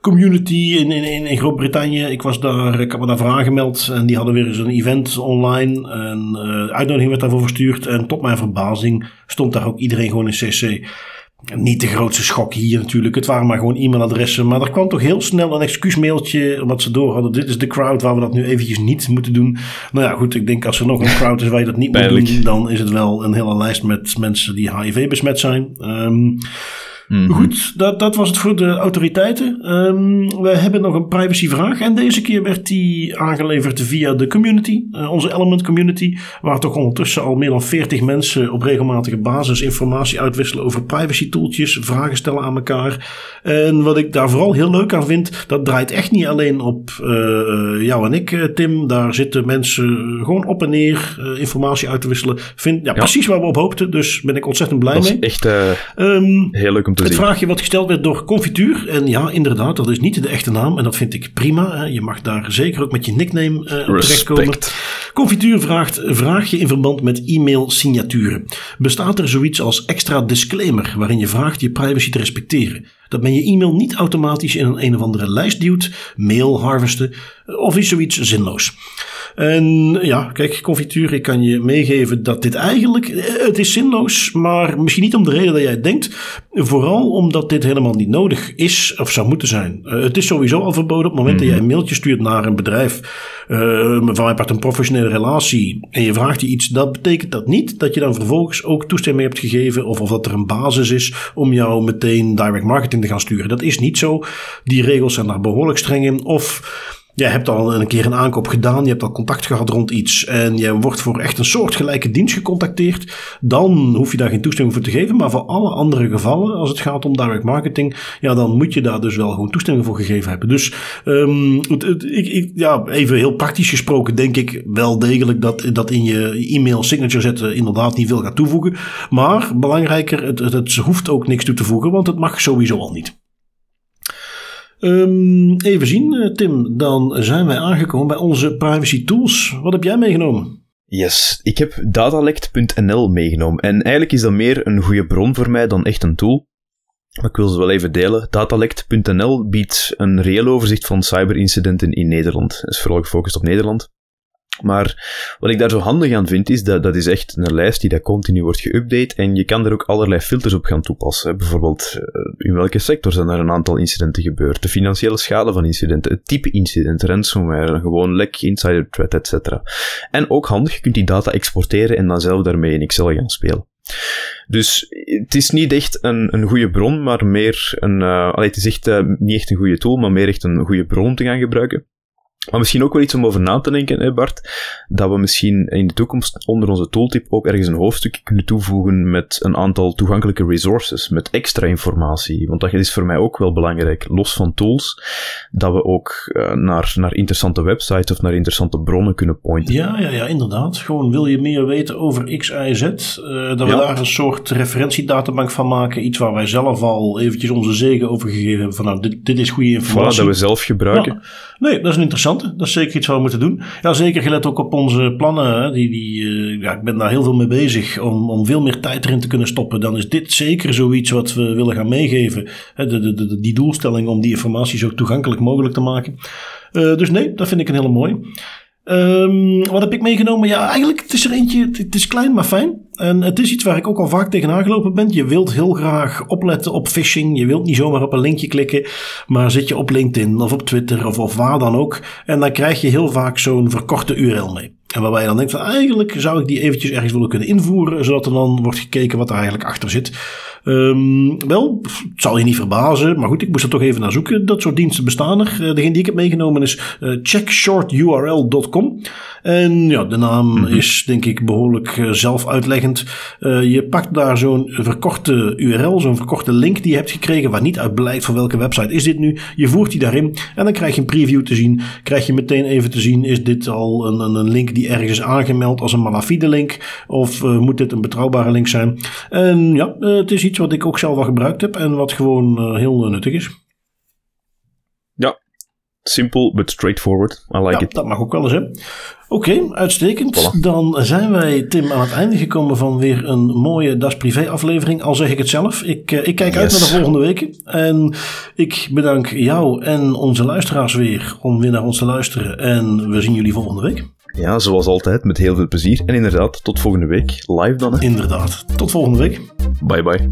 community in, in, in Groot-Brittannië. Ik was daar, ik had me daarvoor aangemeld en die hadden weer eens een event online en uh, uitnodiging werd daarvoor verstuurd en tot mijn verbazing stond daar ook iedereen gewoon in CC. Niet de grootste schok hier natuurlijk. Het waren maar gewoon e-mailadressen. Maar er kwam toch heel snel een excuusmailtje. Omdat ze door hadden. Dit is de crowd waar we dat nu eventjes niet moeten doen. Nou ja, goed. Ik denk als er nog een crowd is waar je dat niet moet doen. Dan is het wel een hele lijst met mensen die HIV besmet zijn. Um, Mhm. Goed, dat, dat was het voor de autoriteiten. Um, we hebben nog een privacyvraag. En deze keer werd die aangeleverd via de community, uh, onze Element community. Waar toch ondertussen al meer dan 40 mensen op regelmatige basis informatie uitwisselen over privacy tooltjes, vragen stellen aan elkaar. En wat ik daar vooral heel leuk aan vind, dat draait echt niet alleen op uh, jou en ik, Tim. Daar zitten mensen gewoon op en neer informatie uit te wisselen. Vind, ja, precies waar we op hoopten. Dus ben ik ontzettend blij dat mee. Is echt um, heel leuk om te het zien. Het vraagje wat gesteld werd door Confituur. En ja, inderdaad, dat is niet de echte naam. En dat vind ik prima. Je mag daar zeker ook met je nickname uh, terechtkomen. Confituur vraagt: vraag je in verband met e-mail-signaturen. Bestaat er zoiets als extra disclaimer waarin je vraagt je privacy te respecteren? Dat men je e-mail niet automatisch in een een of andere lijst duwt, mail harvesten of is zoiets zinloos. En ja, kijk, confituur, ik kan je meegeven dat dit eigenlijk, eh, het is zinloos, maar misschien niet om de reden dat jij denkt. Vooral omdat dit helemaal niet nodig is of zou moeten zijn. Uh, het is sowieso al verboden op het moment dat jij een mailtje stuurt naar een bedrijf, uh, van mij part een professionele relatie, en je vraagt je iets, dat betekent dat niet dat je dan vervolgens ook toestemming hebt gegeven of, of dat er een basis is om jou meteen direct marketing te gaan sturen. Dat is niet zo. Die regels zijn daar behoorlijk streng in. Of Jij hebt al een keer een aankoop gedaan, je hebt al contact gehad rond iets en je wordt voor echt een soortgelijke dienst gecontacteerd, dan hoef je daar geen toestemming voor te geven. Maar voor alle andere gevallen, als het gaat om direct marketing, ja, dan moet je daar dus wel gewoon toestemming voor gegeven hebben. Dus um, ik, ik, ja, even heel praktisch gesproken, denk ik wel degelijk dat, dat in je e-mail signature zetten inderdaad niet veel gaat toevoegen. Maar belangrijker, het, het, het hoeft ook niks toe te voegen, want het mag sowieso al niet. Um, even zien, eh, Tim. Dan zijn wij aangekomen bij onze privacy tools. Wat heb jij meegenomen? Yes, ik heb datalect.nl meegenomen. En eigenlijk is dat meer een goede bron voor mij dan echt een tool. Maar ik wil ze wel even delen. Datalect.nl biedt een reëel overzicht van cyberincidenten in Nederland. Het is vooral gefocust op Nederland. Maar wat ik daar zo handig aan vind, is dat dat is echt een lijst die dat continu wordt geüpdate en je kan er ook allerlei filters op gaan toepassen. Bijvoorbeeld, eh, in welke sector zijn er een aantal incidenten gebeurd, de financiële schade van incidenten, het type incident, ransomware, gewoon lek, insider threat, etc. En ook handig, je kunt die data exporteren en dan zelf daarmee in Excel gaan spelen. Dus het is niet echt een, een goede bron, maar meer een. Uh, allee, het is echt uh, niet echt een goede tool, maar meer echt een goede bron te gaan gebruiken. Maar misschien ook wel iets om over na te denken, hè Bart, dat we misschien in de toekomst onder onze tooltip ook ergens een hoofdstukje kunnen toevoegen met een aantal toegankelijke resources, met extra informatie. Want dat is voor mij ook wel belangrijk, los van tools, dat we ook uh, naar, naar interessante websites of naar interessante bronnen kunnen pointen. Ja, ja, ja, inderdaad. Gewoon wil je meer weten over X, Y, Z, uh, dat we daar een soort referentiedatabank van maken, iets waar wij zelf al eventjes onze zegen over gegeven hebben, van nou, dit, dit is goede informatie. Voilà, dat we zelf gebruiken. Ja. Nee, dat is een interessant dat is zeker iets wat we moeten doen. Ja, zeker gelet ook op onze plannen. Die, die, uh, ja, ik ben daar heel veel mee bezig. Om, om veel meer tijd erin te kunnen stoppen. Dan is dit zeker zoiets wat we willen gaan meegeven. de, de, de, die doelstelling om die informatie zo toegankelijk mogelijk te maken. Uh, dus nee, dat vind ik een hele mooie. Um, wat heb ik meegenomen? Ja, eigenlijk het is er eentje. Het is klein, maar fijn. En het is iets waar ik ook al vaak tegenaan gelopen ben. Je wilt heel graag opletten op phishing. Je wilt niet zomaar op een linkje klikken. Maar zit je op LinkedIn of op Twitter of, of waar dan ook. En dan krijg je heel vaak zo'n verkorte URL mee. En waarbij je dan denkt van eigenlijk zou ik die eventjes ergens willen kunnen invoeren. Zodat er dan wordt gekeken wat er eigenlijk achter zit. Um, wel, het zal je niet verbazen. Maar goed, ik moest er toch even naar zoeken. Dat soort diensten bestaan er. Uh, degene die ik heb meegenomen is uh, checkshorturl.com. En ja, de naam mm -hmm. is denk ik behoorlijk uh, zelf uitleggend. je pakt daar zo'n verkorte URL, zo'n verkorte link die je hebt gekregen. Waar niet uit blijkt van welke website is dit nu. Je voert die daarin. En dan krijg je een preview te zien. Krijg je meteen even te zien. Is dit al een, een, een link die ergens is aangemeld als een malafide link? Of moet dit een betrouwbare link zijn? En ja, het is iets wat ik ook zelf al gebruikt heb en wat gewoon uh, heel nuttig is. Ja, simpel but straightforward. I like ja, it. dat mag ook wel eens, hè. Oké, okay, uitstekend. Voilà. Dan zijn wij, Tim, aan het einde gekomen van weer een mooie Das Privé aflevering. Al zeg ik het zelf. Ik, uh, ik kijk yes. uit naar de volgende weken. En ik bedank jou en onze luisteraars weer om weer naar ons te luisteren. En we zien jullie volgende week. Ja, zoals altijd, met heel veel plezier. En inderdaad, tot volgende week. Live dan. Hè? Inderdaad. Tot volgende week. Bye bye.